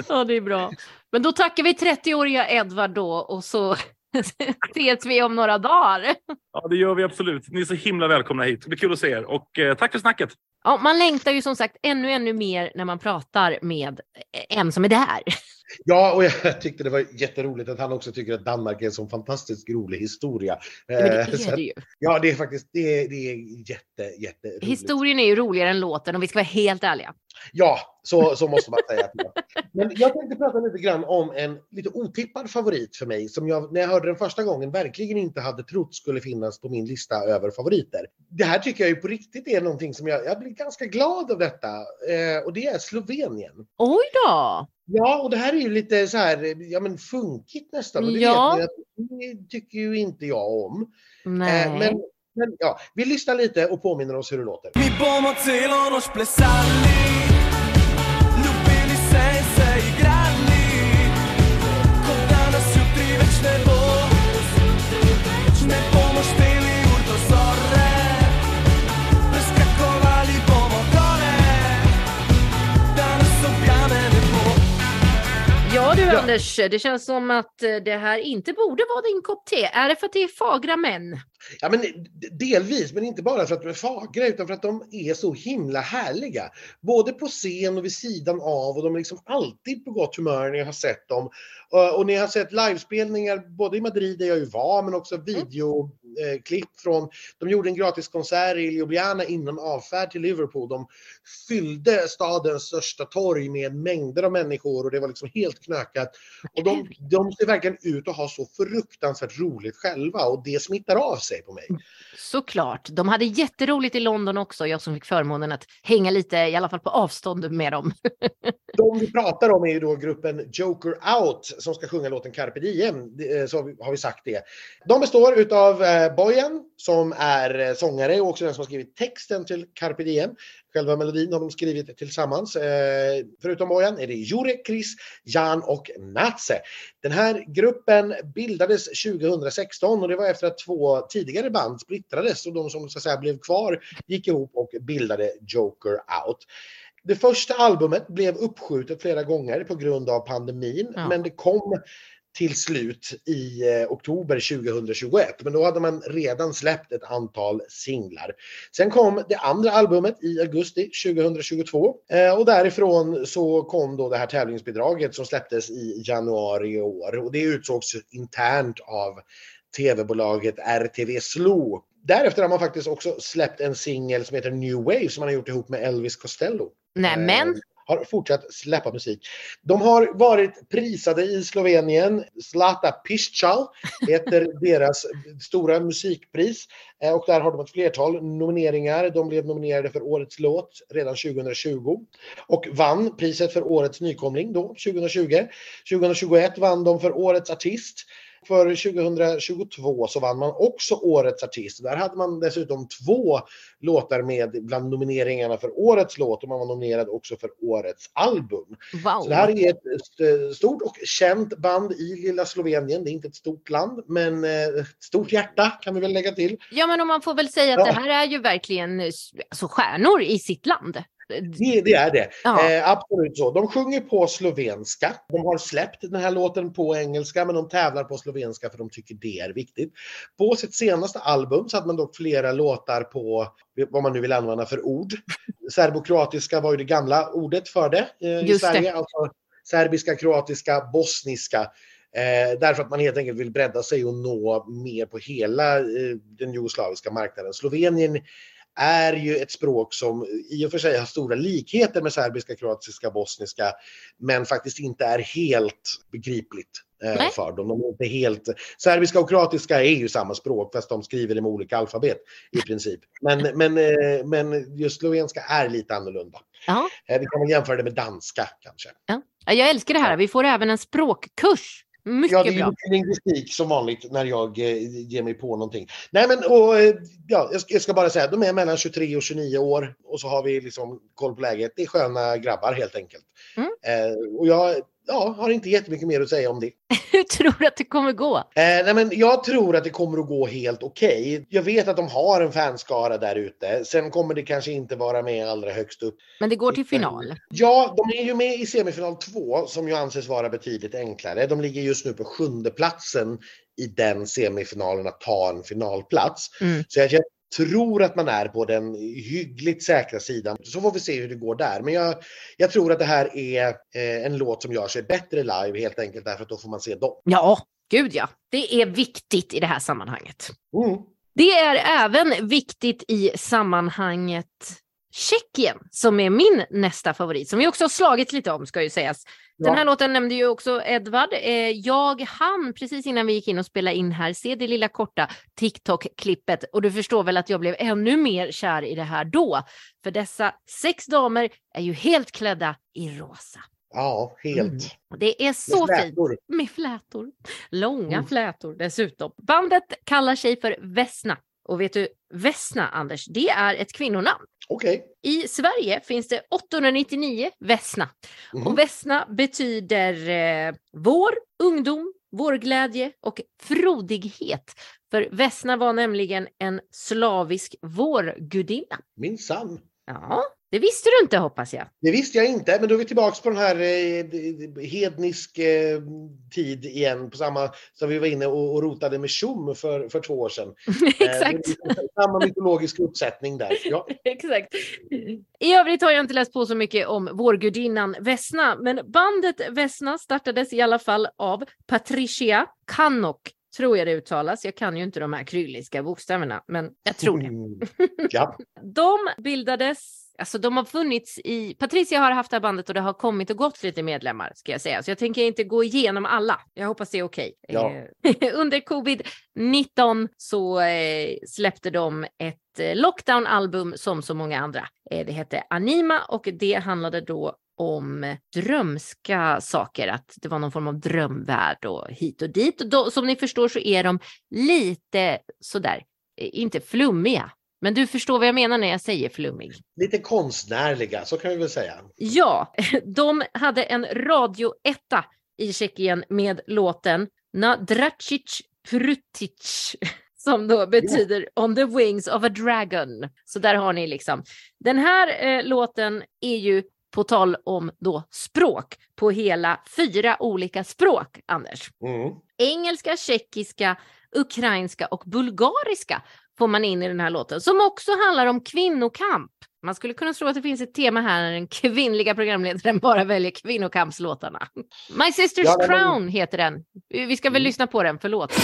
Ja, det är bra. Men då tackar vi 30-åriga Edvard då och så ses vi om några dagar. Ja, det gör vi absolut. Ni är så himla välkomna hit. Det blir kul att se er. Och eh, tack för snacket. Ja, man längtar ju som sagt ännu, ännu mer när man pratar med en som är där. Ja, och jag tyckte det var jätteroligt att han också tycker att Danmark är en sån fantastiskt rolig historia. Men det Eh, är det ju. Ja, det är faktiskt det är, det är jätte, jätteroligt. Historien är ju roligare än låten om vi ska vara helt ärliga. Ja, så, så måste man säga. Men jag tänkte prata lite grann om en lite otippad favorit för mig som jag när jag hörde den första gången verkligen inte hade trott skulle finnas på min lista över favoriter. Det här tycker jag ju på riktigt är någonting som jag, jag blir ganska glad av detta eh, och det är Slovenien. Oj då! Ja, och det här är ju lite så här, ja men funkigt nästan. Och det Ja. vet ni det tycker ju inte jag om. Nej. Eh, men, men ja, vi lyssnar lite och påminner oss hur det låter. Mi Anders, det känns som att eh, det här inte borde vara din kopp te. Är det för att det är fagra män? Ja, men delvis, men inte bara för att de är fagra utan för att de är så himla härliga. Både på scen och vid sidan av och de är liksom alltid på gott humör när jag har sett dem. Eh, Och när jag har sett livespelningar både i Madrid där jag ju var men också videoklipp från, de gjorde en gratiskonsert i Ljubljana innan avfärd till Liverpool. De fyllde stadens största torg med mängder av människor och det var liksom helt knökat. Och de, de ser verkligen ut att ha så fruktansvärt roligt själva och det smittar av sig på mig. Såklart. De hade jätteroligt i London också, jag som fick förmånen att hänga lite, i alla fall på avstånd med dem. De vi pratar om är ju då gruppen Joker Out som ska sjunga låten Carpe Diem. Eh, Så har vi- har vi sagt det. De består utav eh, Bojan som är eh, sångare och också den som har skrivit texten till Carpe Diem. Själva melodin har de skrivit tillsammans. Eh, Förutom Bojan är det Jure, Chris, Jan och Natse. Den här gruppen bildades 2016 och det var efter att två tidigare band splittrades och de som så att säga blev kvar gick ihop och bildade Joker Out. Det första albumet blev uppskjutet flera gånger på grund av pandemin, Ja. men det kom till slut i eh, oktober 2021. Men då hade man redan släppt ett antal singlar. Sen kom det andra albumet i augusti 2022 eh, och därifrån så kom då det här tävlingsbidraget som släpptes i januari i år och det utsågs internt av tv-bolaget RTV Slo. Därefter har man faktiskt också släppt en singel som heter New Wave som man har gjort ihop med Elvis Costello. Nej men, Eh, har fortsatt släppa musik. De har varit prisade i Slovenien. Zlata Piszczal heter deras stora musikpris. Eh, Och där har de ett flertal nomineringar. De blev nominerade för Årets låt redan 2020 och vann priset för Årets nykomling då 2020. 2021 vann de för Årets artist. För 2022 så vann man också Årets artist. Där hade man dessutom två låtar med bland nomineringarna för Årets låt och man var nominerad också för Årets album. wow. Så det här är ett st- stort och känt band i lilla Slovenien. Det är inte ett stort land, men eh, ett stort hjärta kan vi väl lägga till. Ja men om man får väl säga att Ja. det här är ju verkligen eh, alltså, stjärnor i sitt land. Det, det är det. Ja. Eh, absolut så. De sjunger på slovenska. De har släppt den här låten på engelska, men de tävlar på slovenska för de tycker det är viktigt. På sitt senaste album så hade man dock flera låtar på vad man nu vill använda för ord. Serbokroatiska var ju det gamla ordet för det eh, i Just det. Sverige. Alltså serbiska, kroatiska, bosniska. Eh, därför att man helt enkelt vill bredda sig och nå mer på hela eh, den jugoslaviska marknaden. Slovenien är ju ett språk som i och för sig har stora likheter med serbiska, kroatiska, bosniska, men faktiskt inte är helt begripligt eh, för dem. De är inte helt... Serbiska och kroatiska är ju samma språk fast de skriver det med olika alfabet i princip. Men, men, eh, men just slovenska är lite annorlunda. Eh, vi kan väl jämföra det med danska kanske. Ja, Jag älskar det här. Vi får även en språkkurs. Mycket Ja, det är bra. lingvistik som vanligt när jag eh, ger mig på någonting. Nej, men och, eh, ja, jag, ska, jag ska bara säga, de är mellan 23 och 29 år och så har vi liksom koll på läget. Det är sköna grabbar helt enkelt. Mm. Eh, och jag ja, har inte jättemycket mer att säga om det. Hur tror du att det kommer gå? Eh, nej, men jag tror att det kommer att gå helt okej. Jag vet att de har en fanskara där ute. Sen kommer det kanske inte vara med allra högst upp. Men det går till final. Ja, de är ju med i semifinal 2 som ju anses vara betydligt enklare. De ligger just nu på sjunde platsen i den semifinalen att ta en finalplats. Mm. Så jag, jag tror att man är på den hyggligt säkra sidan. Så får vi se hur det går där. Men jag, jag tror att det här är eh, en låt som gör sig bättre live helt enkelt därför att då får man se dem. Ja, gud ja. Det är viktigt i det här sammanhanget. Mm. Det är även viktigt i sammanhanget Tjeckien som är min nästa favorit som vi också har slagit lite om ska ju sägas. Den här låten nämnde ju också Edvard. Eh, Jag hann precis innan vi gick in och spelade in här se det lilla korta TikTok-klippet och du förstår väl att jag blev ännu mer kär i det här då. För dessa sex damer är ju helt klädda i rosa. Ja, helt. Mm. Det är så Med fint. flätor. Med flätor. Långa Mm. flätor dessutom. Bandet kallar sig för Vesna. Och vet du, Vesna, Anders, det är ett kvinnonamn. Okej. I Sverige finns det 899 Vesna. Mhm. Och Vesna betyder eh, vår, ungdom, vårglädje och frodighet. För Vesna var nämligen en slavisk vårgudinna. Minsann. Ja, det visste du inte hoppas jag. Det visste jag inte, men då är vi tillbaka på den här eh, hednisk eh, tid igen, på samma som vi var inne och, och rotade med tjom för, för två år sedan. Eh, Exakt. Samma mytologiska uppsättning där. Ja. Exakt. I övrigt har jag inte läst på så mycket om vårgudinnan Vesna, men bandet Vesna startades i alla fall av Patricia Kanok, tror jag det uttalas. Jag kan ju inte de här krylliska bokstäverna, men jag tror det. Mm. Ja. De bildades Alltså de har funnits i, Patricia har haft det här bandet och det har kommit och gått lite medlemmar ska jag säga. Så jag tänker inte gå igenom alla. Jag hoppas det är okej. Ja. Eh, Under covid-19 så eh, släppte de ett eh, lockdown-album som så många andra. Det hette Anima och det handlade då om drömska saker, att det var någon form av drömvärld och hit och dit. Då, som ni förstår så är de lite sådär, inte flummiga. Men du förstår vad jag menar när jag säger flummig. Lite konstnärliga, så kan vi väl säga. Ja, de hade en radioetta i Tjeckien med låten Na Dracic Prutic som då betyder On the wings of a dragon. Så där har ni liksom. Den här eh, låten är ju på tal om då språk på hela fyra olika språk, Anders. Mm. Engelska, tjeckiska, ukrainska och bulgariska får man in i den här låten som också handlar om kvinnokamp. Man skulle kunna tro att det finns ett tema här när den kvinnliga programledaren bara väljer kvinnokampslåtarna. My Sister's Ja, men- Crown heter den. Vi ska väl lyssna på den, förlåt. Eh,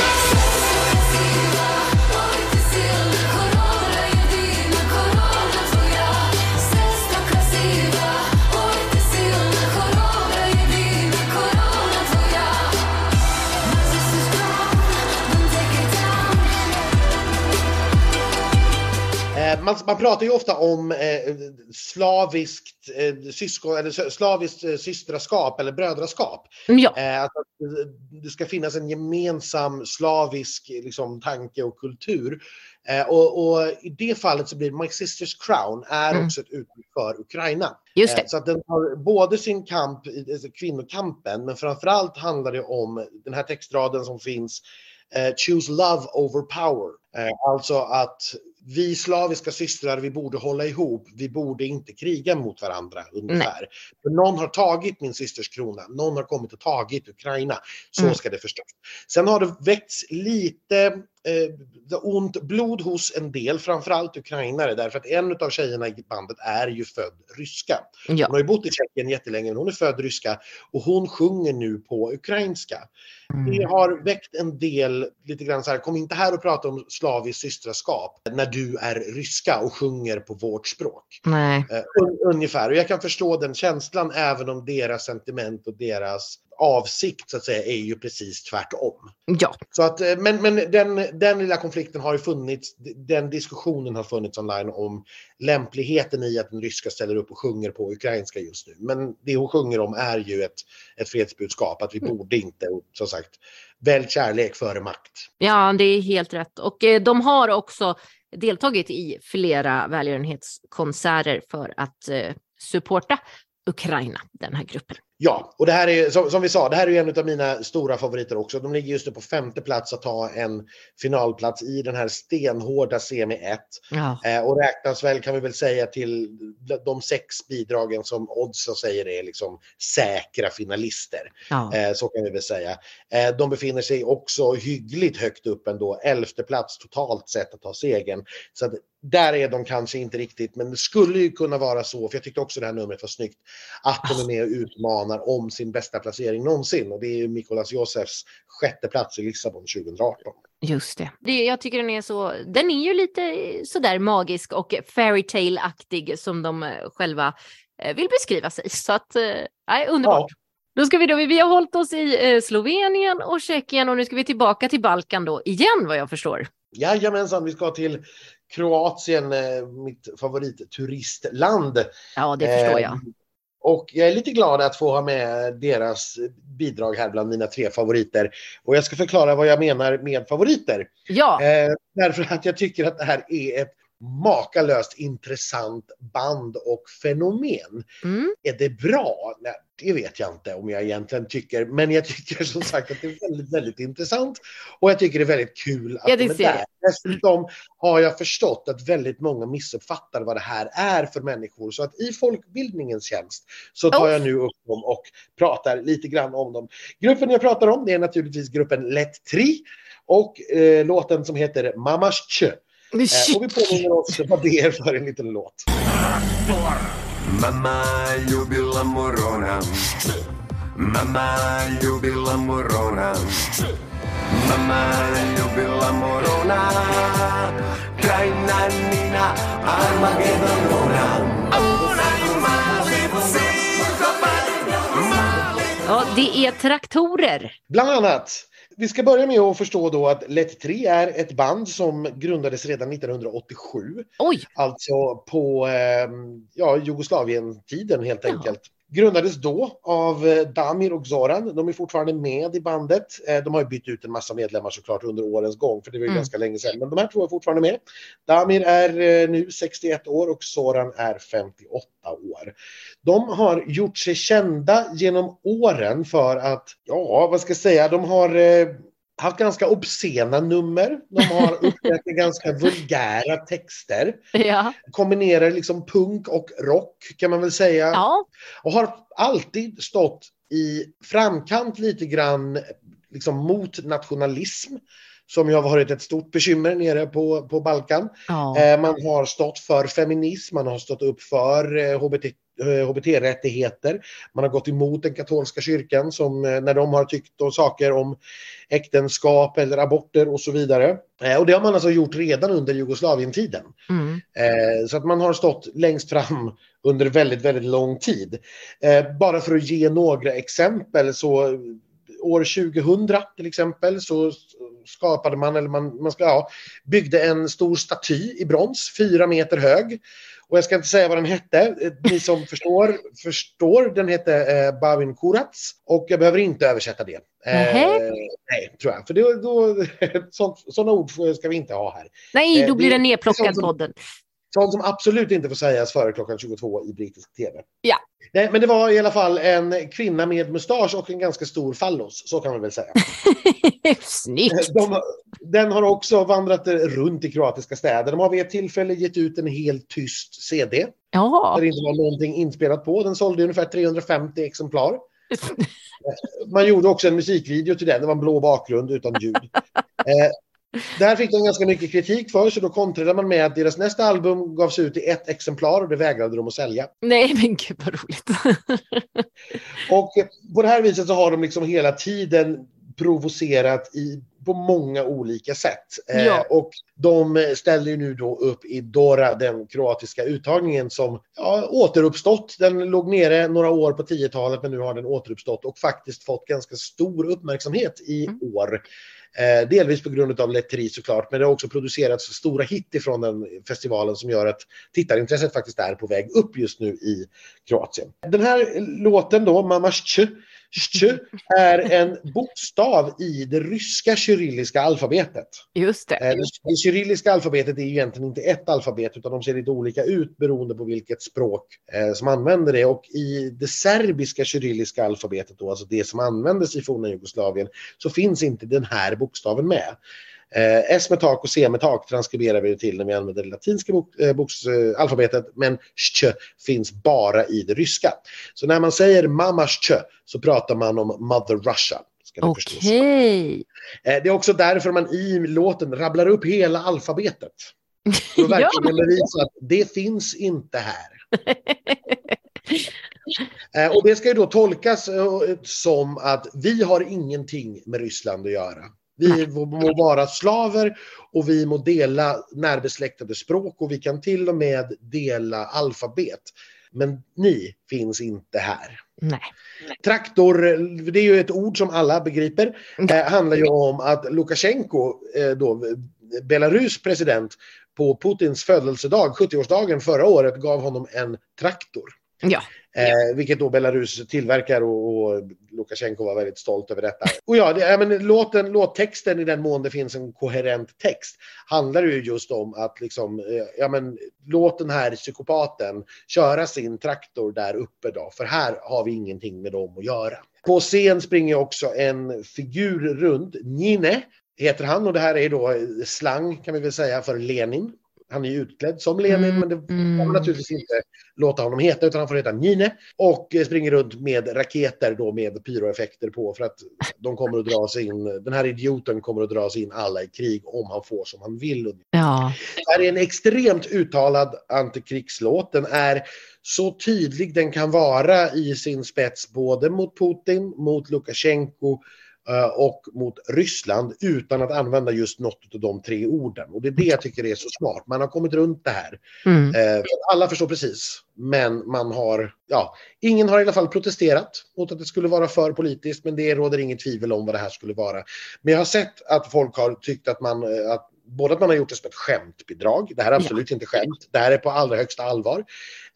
man, man pratar ju ofta om eh, slaviskt, eh, syskon, eller slaviskt eh, systraskap eller brödraskap. Ja, Eh, att eh, det ska finnas en gemensam slavisk liksom, tanke och kultur. Eh, och, och i det fallet så blir My Sisters Crown är Mm. också ett uttryck för Ukraina. just Eh, det. Så att den har både sin kamp, alltså kvinnokampen, men framförallt handlar det om den här textraden som finns eh, Choose love over power. Eh, alltså att vi slaviska systrar, vi borde hålla ihop. Vi borde inte kriga mot varandra ungefär. För någon har tagit min systers krona. Någon har kommit och tagit Ukraina. Så Mm. ska det förstås. Sen har det väckts lite eh, ont blod hos en del, framförallt ukrainare, därför att en av tjejerna i bandet är ju född ryska. Ja. Hon har ju bott i Tjeckien jättelänge, men hon är född ryska och hon sjunger nu på ukrainska. Det Mm. har väckt en del, lite grann så här, kom inte här och prata om slaviskt systraskap när du är ryska och sjunger på vårt språk. Nej. Eh, un, ungefär, och jag kan förstå den känslan även om deras sentiment och deras avsikt så att säga är ju precis tvärtom. Ja, Så att, eh, men men den, den lilla konflikten har ju funnits, den diskussionen har funnits online om lämpligheten i att den ryska ställer upp och sjunger på ukrainska just nu. Men det hon sjunger om är ju ett, ett fredsbudskap, att vi borde inte, och som sagt, välj kärlek före makt. ja, det är helt rätt. Och eh, de har också deltagit i flera välgörenhetskonserter för att eh, supporta Ukraina, den här gruppen. Ja, och det här är som, som vi sa, det här är en av mina stora favoriter också. De ligger just nu på femte plats att ta en finalplats i den här stenhårda semi 1. Ja. Eh, och räknas väl kan vi väl säga till de sex bidragen som oddsen säger är liksom säkra finalister. Ja. Eh, så kan vi väl säga. Eh, de befinner sig också hyggligt högt upp ändå, elfte plats totalt sett att ta segern. Så att där är de kanske inte riktigt, men det skulle ju kunna vara så, för jag tyckte också det här numret var snyggt, att de är med och utmanar om sin bästa placering någonsin. Och det är ju Mikolas Josefs sjätte plats i Lissabon 2018. Just det. det. Jag tycker den är så, den är ju lite sådär magisk och fairytale-aktig som de eh, själva eh, vill beskriva sig. Så att, eh, nej, underbart. Då ska vi då, vi har hållit oss i Slovenien och Tjeckien och nu ska vi tillbaka till Balkan då igen vad jag förstår. Jajamensan, vi ska till Kroatien, mitt favoritturistland. Ja, det förstår jag. Och jag är lite glad att få ha med deras bidrag här bland mina tre favoriter. Och jag ska förklara vad jag menar med favoriter. Ja, Eh, därför att jag tycker att det här är ett makalöst intressant band och fenomen. mm. Är det bra? Nej, det vet jag inte om jag egentligen tycker. Men jag tycker som sagt att det är väldigt, väldigt intressant. Och jag tycker det är väldigt kul att Ja, det de är där. Dessutom har jag förstått att väldigt många missuppfattar vad det här är för människor. Så att i folkbildningens tjänst så tar Oh. jag nu upp dem och pratar lite grann om dem. Gruppen jag pratar om det är naturligtvis gruppen Let Tri och eh, låten som heter Mamas Tjö. Eh, och vi påminner oss vad det är för en liten låt. Jubila morona Mama jubila morona Mama jubila morona Kraina nina Armageddonona ja, det är traktorer. Bland annat. Vi ska börja med att förstå då att Let 3 är ett band som grundades redan 1987. Oj, Alltså på eh, ja, Jugoslavien-tiden helt Jaha. enkelt. Grundades då av eh, Damir och Zoran. De är fortfarande med i bandet. Eh, de har ju bytt ut en massa medlemmar såklart under årens gång, för det var ju Mm. ganska länge sedan. Men de här två är fortfarande med. Damir är eh, nu 61 år och Zoran är 58 år. De har gjort sig kända genom åren för att, ja, vad ska jag säga, de har haft ganska obscena nummer. De har uppträtt med ganska vulgära texter ja. kombinerar liksom punk och rock kan man väl säga. ja. Och har alltid stått i framkant lite grann liksom mot nationalism. Som ju har varit ett stort bekymmer nere på, på Balkan. ja. Eh, man har stått för feminism, man har stått upp för eh, HBT, eh, HBT-rättigheter. Man har gått emot den katolska kyrkan som eh, när de har tyckt och saker om äktenskap eller aborter och så vidare. Eh, och det har man alltså gjort redan under Jugoslavientiden. Mm. Eh, så att man har stått längst fram under väldigt, väldigt lång tid. Eh, bara för att ge några exempel så eh, år 2000 till exempel så skapade man, eller man, man ska, ja, byggde en stor staty i brons, fyra meter hög. Och jag ska inte säga vad den hette. Eh, Ni som förstår, förstår. Den hette eh, Bavin Kurats. Och jag behöver inte översätta det. Eh, nej, tror jag. För då, då, sånt, sådana ord ska vi inte ha här. Nej, Eh, då blir det- den det nedplockad podden. Sånt som absolut inte får sägas före klockan 22 i brittisk tv. Ja. Nej, men det var i alla fall en kvinna med mustasch och en ganska stor fallos, så kan man väl säga. Snyggt. De, den har också vandrat runt i kroatiska städer. De har vid ett tillfälle gett ut en helt tyst CD. Ja. Där det inte var någonting inspelat på. Den sålde ungefär 350 exemplar. Man gjorde också en musikvideo till den. Det var en blå bakgrund utan ljud. Eh, det här fick de ganska mycket kritik för, så då kontrade man med att deras nästa album gavs ut i ett exemplar och det vägrade de att sälja. Nej, men gud vad roligt. Och eh, på det här viset så har de liksom hela tiden provocerat i, på många olika sätt. Eh, Ja. och de ställer nu då upp i Dora, den kroatiska uttagningen som ja, återuppstått. Den låg nere några år på 10-talet men nu har den återuppstått och faktiskt fått ganska stor uppmärksamhet i Mm. år. Eh, delvis på grund av Letteri såklart, men det har också producerats stora hit ifrån den festivalen som gör att tittarintresset faktiskt är på väg upp just nu i Kroatien. Den här låten då, Mama Sh, är en bokstav i det ryska kyrilliska alfabetet. Just det. Eh, Det kyrilliska alfabetet är ju egentligen inte ett alfabet utan de ser lite olika ut beroende på vilket språk eh, som använder det. Och i det serbiska kyrilliska alfabetet, då, alltså det som användes i forna Jugoslavien, så finns inte den här bokstaven med. Eh, S med tak och C med tak transkriberar vi det till när vi använder det latinska bok, eh, boks, eh, alfabetet, men sh finns bara i det ryska. Så när man säger mamma sh så pratar man om mother Russia. Okej. Eh, Det är också därför man i låten rabblar upp hela alfabetet. För att verkligen bevisa att det finns inte här. Eh, Och det ska ju då tolkas eh, som att vi har ingenting med Ryssland att göra. Vi må vara slaver och vi må dela närbesläktade språk och vi kan till och med dela alfabet. Men ni finns inte här. Nej. Traktor, det är ju ett ord som alla begriper, eh, handlar ju om att Lukasjenko, eh, då, Belarus president, på Putins födelsedag, 70-årsdagen förra året, gav honom en traktor. Ja. Eh, vilket då Belarus tillverkar och, och Lukasjenko var väldigt stolt över detta. Och ja, det, ja men låten, låttexten i den mån det finns en koherent text handlar ju just om att liksom, eh, ja men låt den här psykopaten köra sin traktor där uppe då, för här har vi ingenting med dem att göra. På scen springer också en figur runt, Nine heter han och det här är då slang kan vi väl säga för Lenin. Han är ju utklädd som Lenin Mm, men det kan mm. man naturligtvis inte låta honom heta utan han får heta Nine och eh, springer runt med raketer då med pyroeffekter på för att de kommer att dra sig in, den här idioten kommer att dra sig in alla i krig om han får som han vill. Ja. Det här är en extremt uttalad antikrigslåt. Den är så tydlig den kan vara i sin spets både mot Putin, mot Lukasjenko och mot Ryssland utan att använda just något av de tre orden. Och det är det jag tycker är så smart. Man har kommit runt det här. Mm. Eh, alla förstår precis, men man har, ja, ingen har i alla fall protesterat mot att det skulle vara för politiskt, men det råder inget tvivel om vad det här skulle vara. Men jag har sett att folk har tyckt att man, eh, att både att man har gjort det som ett skämtbidrag, det här är absolut inte skämt, det här är på allra högsta allvar.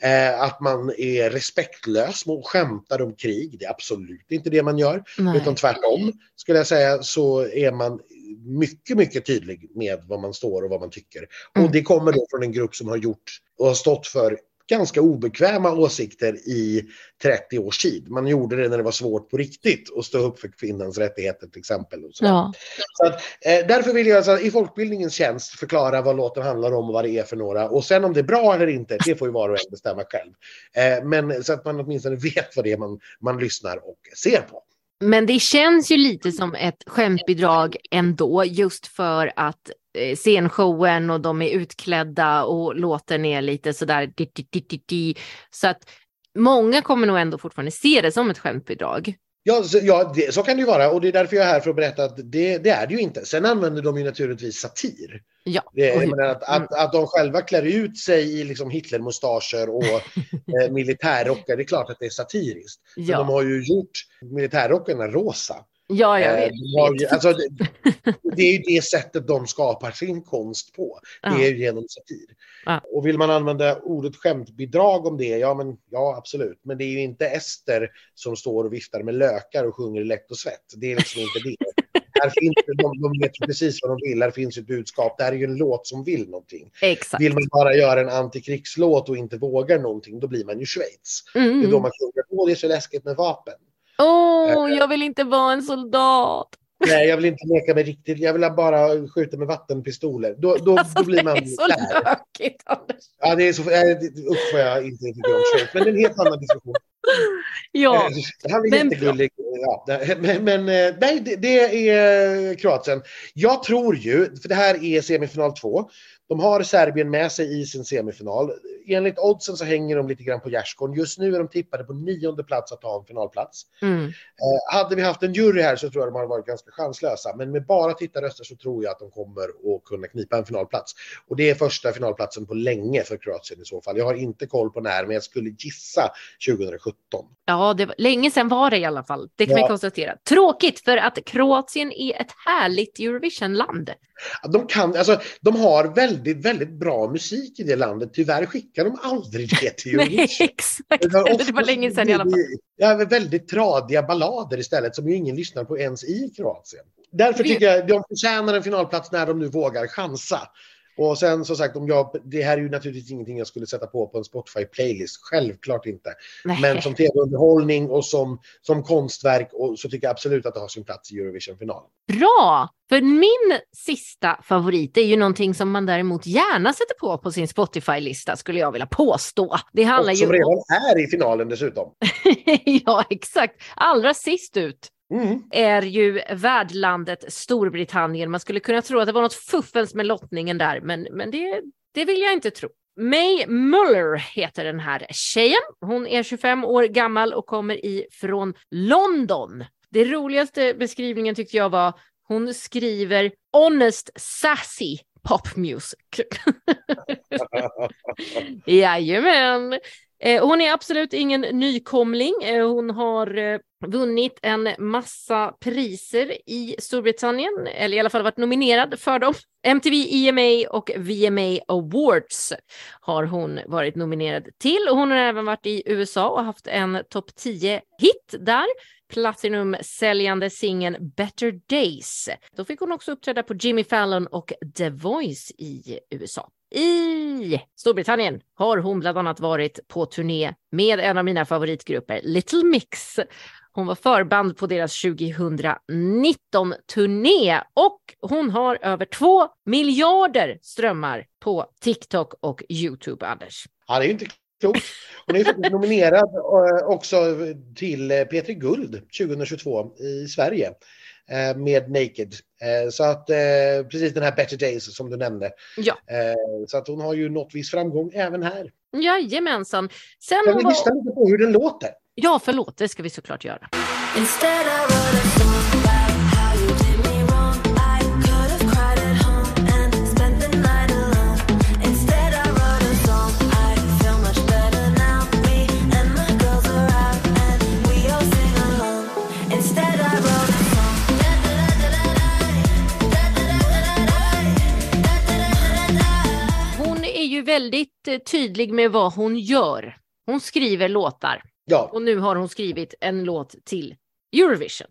Eh, att man är respektlös mot skämtar om krig, det är absolut inte det man gör. Nej. Utan tvärtom skulle jag säga så är man mycket, mycket tydlig med vad man står och vad man tycker. Mm. Och det kommer då från en grupp som har gjort och har stått för ganska obekväma åsikter i 30 års tid. Man gjorde det när det var svårt på riktigt att stå upp för kvinnans rättigheter till exempel. Och så. Ja. Så att, eh, därför vill jag alltså, i folkbildningens tjänst förklara vad låten handlar om och vad det är för några. Och sen om det är bra eller inte, det får ju var och en bestämma själv. Eh, men så att man åtminstone vet vad det är man, man lyssnar och ser på. Men det känns ju lite som ett skämtbidrag ändå, just för att scenshowen och de är utklädda och låten är lite sådär di, di, di, di, di. Så att många kommer nog ändå fortfarande se det som ett skämtbidrag. Ja, så, ja det, så kan det ju vara och det är därför jag är här för att berätta att det, det är det ju inte. Sen använder de ju naturligtvis satir. Ja. Det, menar att, att, att de själva klär ut sig i liksom Hitlermustascher och eh, militärrockar, det är klart att det är satiriskt. Men de Ja, har ju gjort militärrockarna rosa. Ja jag Eh, vet. ju, alltså, det, det är ju det sättet de skapar sin konst på. Det Ja. är ju genom satir. Ja. Och vill man använda ordet skämtbidrag om det, ja men ja absolut. Men det är ju inte Ester som står och viftar med lökar och sjunger lätt och svett. Det är liksom inte det. Här finns det, de, de vet precis vad de vill, här finns ett budskap. Det här är ju en låt som vill någonting. Exakt. Vill man bara göra en antikrigslåt och inte vågar någonting, då blir man ju Schweiz. Det är då Mm. man sjunger, åh det är så läskigt med vapen. Åh, jag vill inte vara en soldat. Nej, jag vill inte leka med riktigt. Jag vill bara skjuta med vattenpistoler. Då, då, Alltså, då blir det man är så där. tråkigt Anders. Ja, det är så, det- usch vad jag inte tycker om Schweiz. Men det är en helt annan diskussion. Ja, Eh, Han är men jättegullig. Ja, det- men men eh, nej, det, det är Kroatien. Jag tror ju, för det här är semifinal två. De har Serbien med sig i sin semifinal. Enligt oddsen så hänger de lite grann på gärdsgården. Just nu är de tippade på nionde plats att ta en finalplats. mm. Eh, hade vi haft en jury här så tror jag de hade varit ganska chanslösa. Men med bara tittarröster så tror jag att de kommer att kunna knipa en finalplats. Och det är första finalplatsen på länge för Kroatien i så fall. Jag har inte koll på när, men jag skulle gissa 2017. ja det var, länge sedan var det i alla fall. Det kan vi Ja. konstatera. Tråkigt för att Kroatien är ett härligt Eurovision-land. De, kan, alltså, de har väldigt, väldigt bra musik i det landet. Tyvärr skickar de aldrig det till Nej, Eurovision. exakt. Det var Det var länge sedan i alla fall. Ja, men väldigt tradiga ballader istället som ju ingen lyssnar på ens i Kroatien. Därför tycker jag de förtjänar en finalplats när de nu vågar chansa. Och sen som sagt, om jag, det här är ju naturligtvis ingenting jag skulle sätta på på en Spotify-playlist. Självklart inte. Nej. Men som tv-underhållning och som, som konstverk och så tycker jag absolut att det har sin plats i Eurovision-final. Bra! För min sista favorit är ju någonting som man däremot gärna sätter på på sin Spotify-lista skulle jag vilja påstå. Det handlar Och ju som redan om... är i finalen dessutom. ja, exakt. Allra sist ut Mm. är ju värdlandet Storbritannien. Man skulle kunna tro att det var något fuffens med lottningen där, men, men det, det vill jag inte tro. May Muller heter den här tjejen. Hon är 25 år gammal och kommer ifrån London. Det roligaste beskrivningen tyckte jag var hon skriver honest sassy pop music. Jajamän. Eh, hon är absolut ingen nykomling. Eh, hon har eh, vunnit en massa priser i Storbritannien, eller i alla fall varit nominerad för dem. MTV EMA och VMA Awards har hon varit nominerad till. Och hon har även varit i USA och haft en topp 10-hit där. Platinum-säljande singeln Better Days. Då fick hon också uppträda på Jimmy Fallon och The Voice i USA. I Storbritannien har hon bland annat varit på turné med en av mina favoritgrupper, Little Mix. Hon var förband på deras 2019-turné och hon har över två miljarder strömmar på TikTok och YouTube, Anders. Ja, det är ju inte klokt. Hon är nominerad eh, också till eh, P3 Guld 2022 i Sverige med Naked. Eh, Så att eh, precis den här Better Days som du nämnde. Ja. Eh, Så att hon har ju nått viss framgång även här. Jajamensan. Sen Kan vi var... lyssna lite på hur den låter? Ja, förlåt, det ska vi såklart göra. Instead väldigt eh, tydlig med vad hon gör. Hon skriver låtar Ja, och nu har hon skrivit en låt till Eurovision.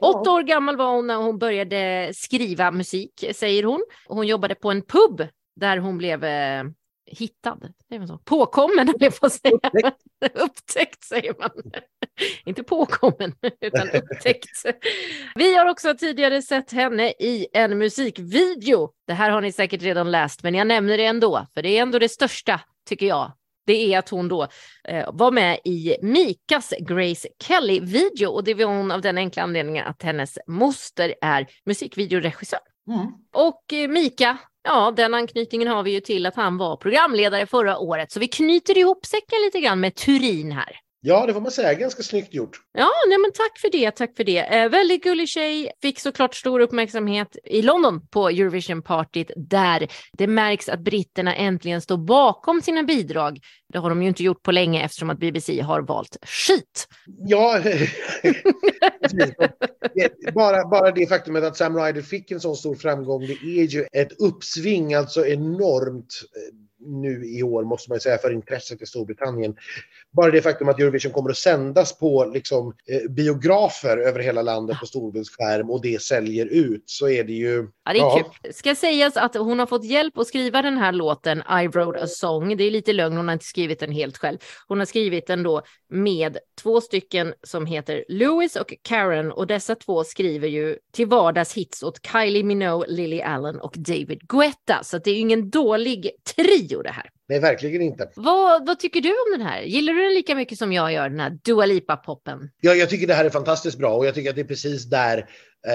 Åtta år gammal var hon när hon började skriva musik, säger hon. Hon jobbade på en pub där hon blev eh, hittad. Säger man så? Påkommen, höll jag att säga. Upptäckt. upptäckt säger man. Inte påkommen, utan upptäckt. Vi har också tidigare sett henne i en musikvideo. Det här har ni säkert redan läst, men jag nämner det ändå, för det är ändå det största, tycker jag. Det är att hon då eh, var med i Mikas Grace Kelly-video och det var hon av den enkla anledningen att hennes moster är musikvideoregissör. Mm. Och eh, Mika, ja den anknytningen har vi ju till att han var programledare förra året, så vi knyter ihop säcken lite grann med Turin här ja, det får man säga. Ganska snyggt gjort. Ja, nej men tack för det, tack för det. Eh, väldigt gullig tjej, fick såklart stor uppmärksamhet i London på Eurovision-partyt där det märks att britterna äntligen står bakom sina bidrag. Det har de ju inte gjort på länge eftersom att BBC har valt skit. Ja, bara, bara det faktumet att Sam Ryder fick en sån stor framgång, det är ju ett uppsving, alltså enormt eh, nu i år måste man säga för intresset i Storbritannien. Bara det faktum att Eurovision kommer att sändas på liksom, eh, biografer över hela landet på storbildsskärm och det säljer ut så är det ju... Ja, det är Ja. kul. Ska sägas att hon har fått hjälp att skriva den här låten I wrote a song. Det är lite lögn, hon har inte skrivit den helt själv. Hon har skrivit den då med två stycken som heter Louis och Karen och dessa två skriver ju till vardags hits åt Kylie Minogue, Lily Allen och David Guetta. Så det är ju ingen dålig trio Dio det här. Nej, verkligen inte. Vad, vad tycker du om den här? Gillar du den lika mycket som jag gör, den här Dua Lipa-poppen? Jag, jag tycker det här är fantastiskt bra och jag tycker att det är precis där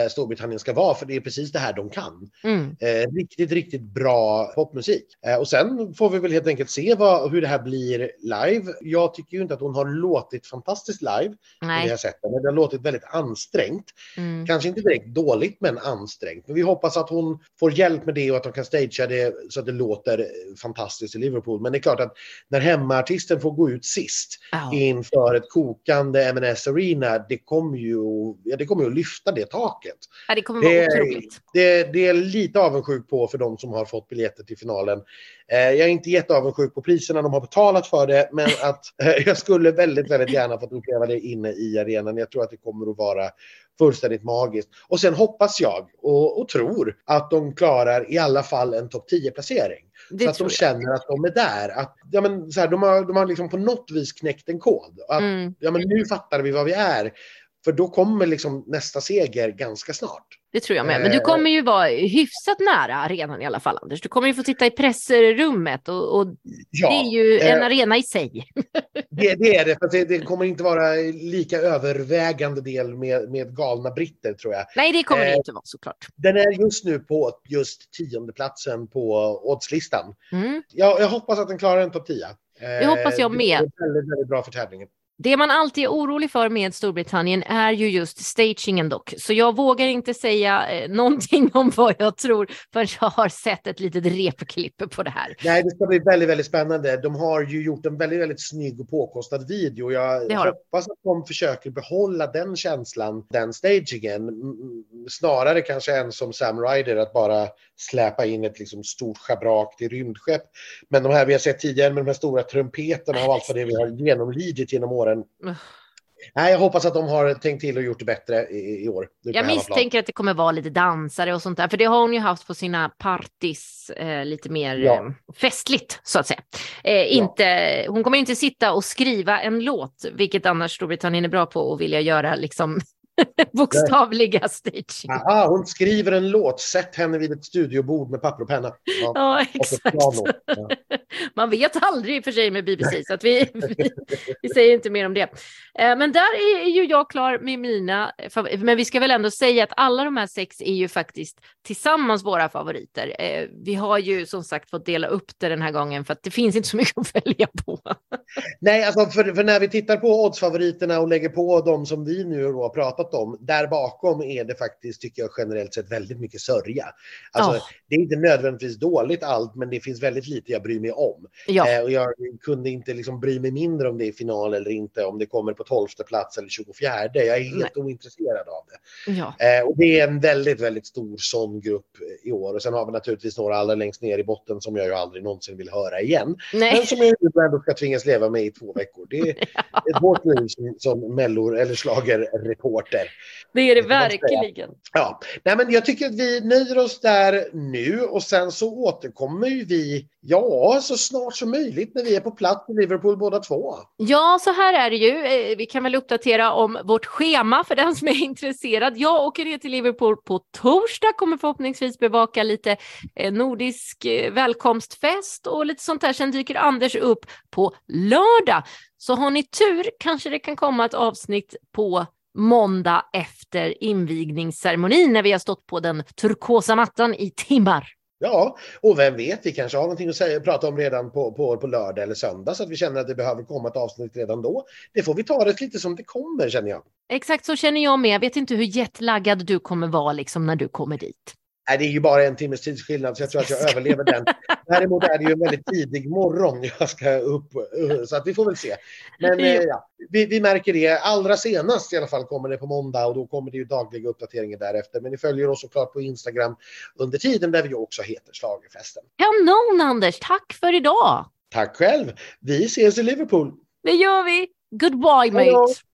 Storbritannien ska vara, för det är precis det här de kan. Mm. Eh, riktigt, riktigt bra popmusik. Eh, och sen får vi väl helt enkelt se vad, hur det här blir live. Jag tycker ju inte att hon har låtit fantastiskt live. Nej. har sett det, men det har låtit väldigt ansträngt. Mm. Kanske inte direkt dåligt, men ansträngt. Men vi hoppas att hon får hjälp med det och att de kan stagea det så att det låter fantastiskt i Liverpool. Men det är klart att när hemmaartisten får gå ut sist Ja. inför ett kokande M&S Arena, det kommer ju, ja, det kommer ju att lyfta det taket. Ja, det kommer vara Det, otroligt. det, det är lite avundsjuk på för de som har fått biljetter till finalen. Eh, jag är inte jätteavundsjuk på priserna de har betalat för det, men att eh, jag skulle väldigt, väldigt gärna fått uppleva det inne i arenan. Jag tror att det kommer att vara fullständigt magiskt. Och sen hoppas jag och, och tror att de klarar i alla fall en topp 10-placering. Det Så att de känner att de är där. Att, ja, men, så här, de, har, de har liksom på något vis knäckt en kod. Att, Mm. ja, men nu fattar vi vad vi är. För då kommer liksom nästa seger ganska snart. Det tror jag med. Men du Eh. kommer ju vara hyfsat nära arenan i alla fall, Anders. Du kommer ju få titta i pressrummet och, och Ja, det är ju en eh, arena i sig. det, det är det. För det, det kommer inte vara lika övervägande del med, med galna britter tror jag. Nej, det kommer det eh, inte vara såklart. Den är just nu på just tiondeplatsen på oddslistan. Mm. Jag, jag hoppas att den klarar en topp 10. Det hoppas jag Det med. är väldigt, väldigt bra för tävlingen. Det man alltid är orolig för med Storbritannien är ju just stagingen dock. Så jag vågar inte säga eh, någonting om vad jag tror förrän jag har sett ett litet repklipp på det här. Nej, det ska bli väldigt, väldigt spännande. De har ju gjort en väldigt, väldigt snygg och påkostad video. Jag de. hoppas att de försöker behålla den känslan, den stagingen. Snarare kanske än som Sam Ryder att bara släpa in ett liksom stort schabrak till rymdskepp. Men de här vi har sett tidigare med de här stora trumpeterna och allt vad det vi har genomlidit genom åren. Ugh. Nej, jag hoppas att de har tänkt till och gjort det bättre i, i år. Jag misstänker att det kommer vara lite dansare och sånt där, för det har hon ju haft på sina partis eh, lite mer Ja. eh, festligt så att säga. Eh, inte, hon kommer inte sitta och skriva en låt, vilket annars Storbritannien är bra på och vilja göra liksom bokstavliga staging. Aha, hon skriver en låt, sätt henne vid ett studiobord med papper och penna. Ja. Ja, exakt. Ja. Man vet aldrig i och för sig med BBC, så att vi, vi, vi säger inte mer om det. Eh, Men där är ju jag klar med mina, men vi ska väl ändå säga att alla de här sex är ju faktiskt tillsammans våra favoriter. Eh, Vi har ju som sagt fått dela upp det den här gången för att det finns inte så mycket att välja på. Nej, alltså för, för när vi tittar på oddsfavoriterna och lägger på de som vi nu har pratat om, där bakom är det faktiskt, tycker jag generellt sett, väldigt mycket sörja. Alltså, Ja. Det är inte nödvändigtvis dåligt allt, men det finns väldigt lite jag bryr mig om. Ja, Eh, och jag kunde inte liksom bry mig mindre om det är final eller inte, om det kommer på 12 plats eller 24. Jag är helt ointresserad av det. ja. Eh, och det är en väldigt, väldigt stor sån grupp i år. Och sen har vi naturligtvis några allra längst ner i botten som jag ju aldrig någonsin vill höra igen. Men Nej, som jag ändå ska tvingas leva med i två veckor. Det är ett hårt liv som, som mellor eller schlagerreporter. det är det verkligen. Ja, nej men jag tycker att vi nöjer oss där nu och sen så återkommer ju vi, ja, så snart som möjligt när vi är på plats i Liverpool båda två. Ja, så här är det ju. Eh, Vi kan väl uppdatera om vårt schema för den som är intresserad. Jag åker ner till Liverpool på torsdag, kommer förhoppningsvis bevaka lite eh, nordisk eh, välkomstfest och lite sånt där. Sen dyker Anders upp på lördag. Så har ni tur kanske det kan komma ett avsnitt på måndag efter invigningsceremonin när vi har stått på den turkosa mattan i timmar. Ja, och vem vet, vi kanske har någonting att säga, prata om redan på, på, på lördag eller söndag så att vi känner att det behöver komma ett avsnitt redan då. Det får vi ta det lite som det kommer känner jag. Exakt så känner jag med. Jag vet inte hur jetlaggad du kommer vara liksom när du kommer dit. Nej, det är ju bara en timmes tidsskillnad så jag tror att jag överlever den. Däremot är det ju en väldigt tidig morgon jag ska upp, eh, så att vi får väl se. Men eh, ja, vi, vi märker det. Allra senast i alla fall kommer det på måndag och då kommer det ju dagliga uppdateringar därefter. Men ni följer oss såklart på Instagram under tiden där vi också heter Schlagerfesten. Kanon Anders, tack för idag! Tack själv. Vi ses i Liverpool. Det gör vi! Goodbye mate!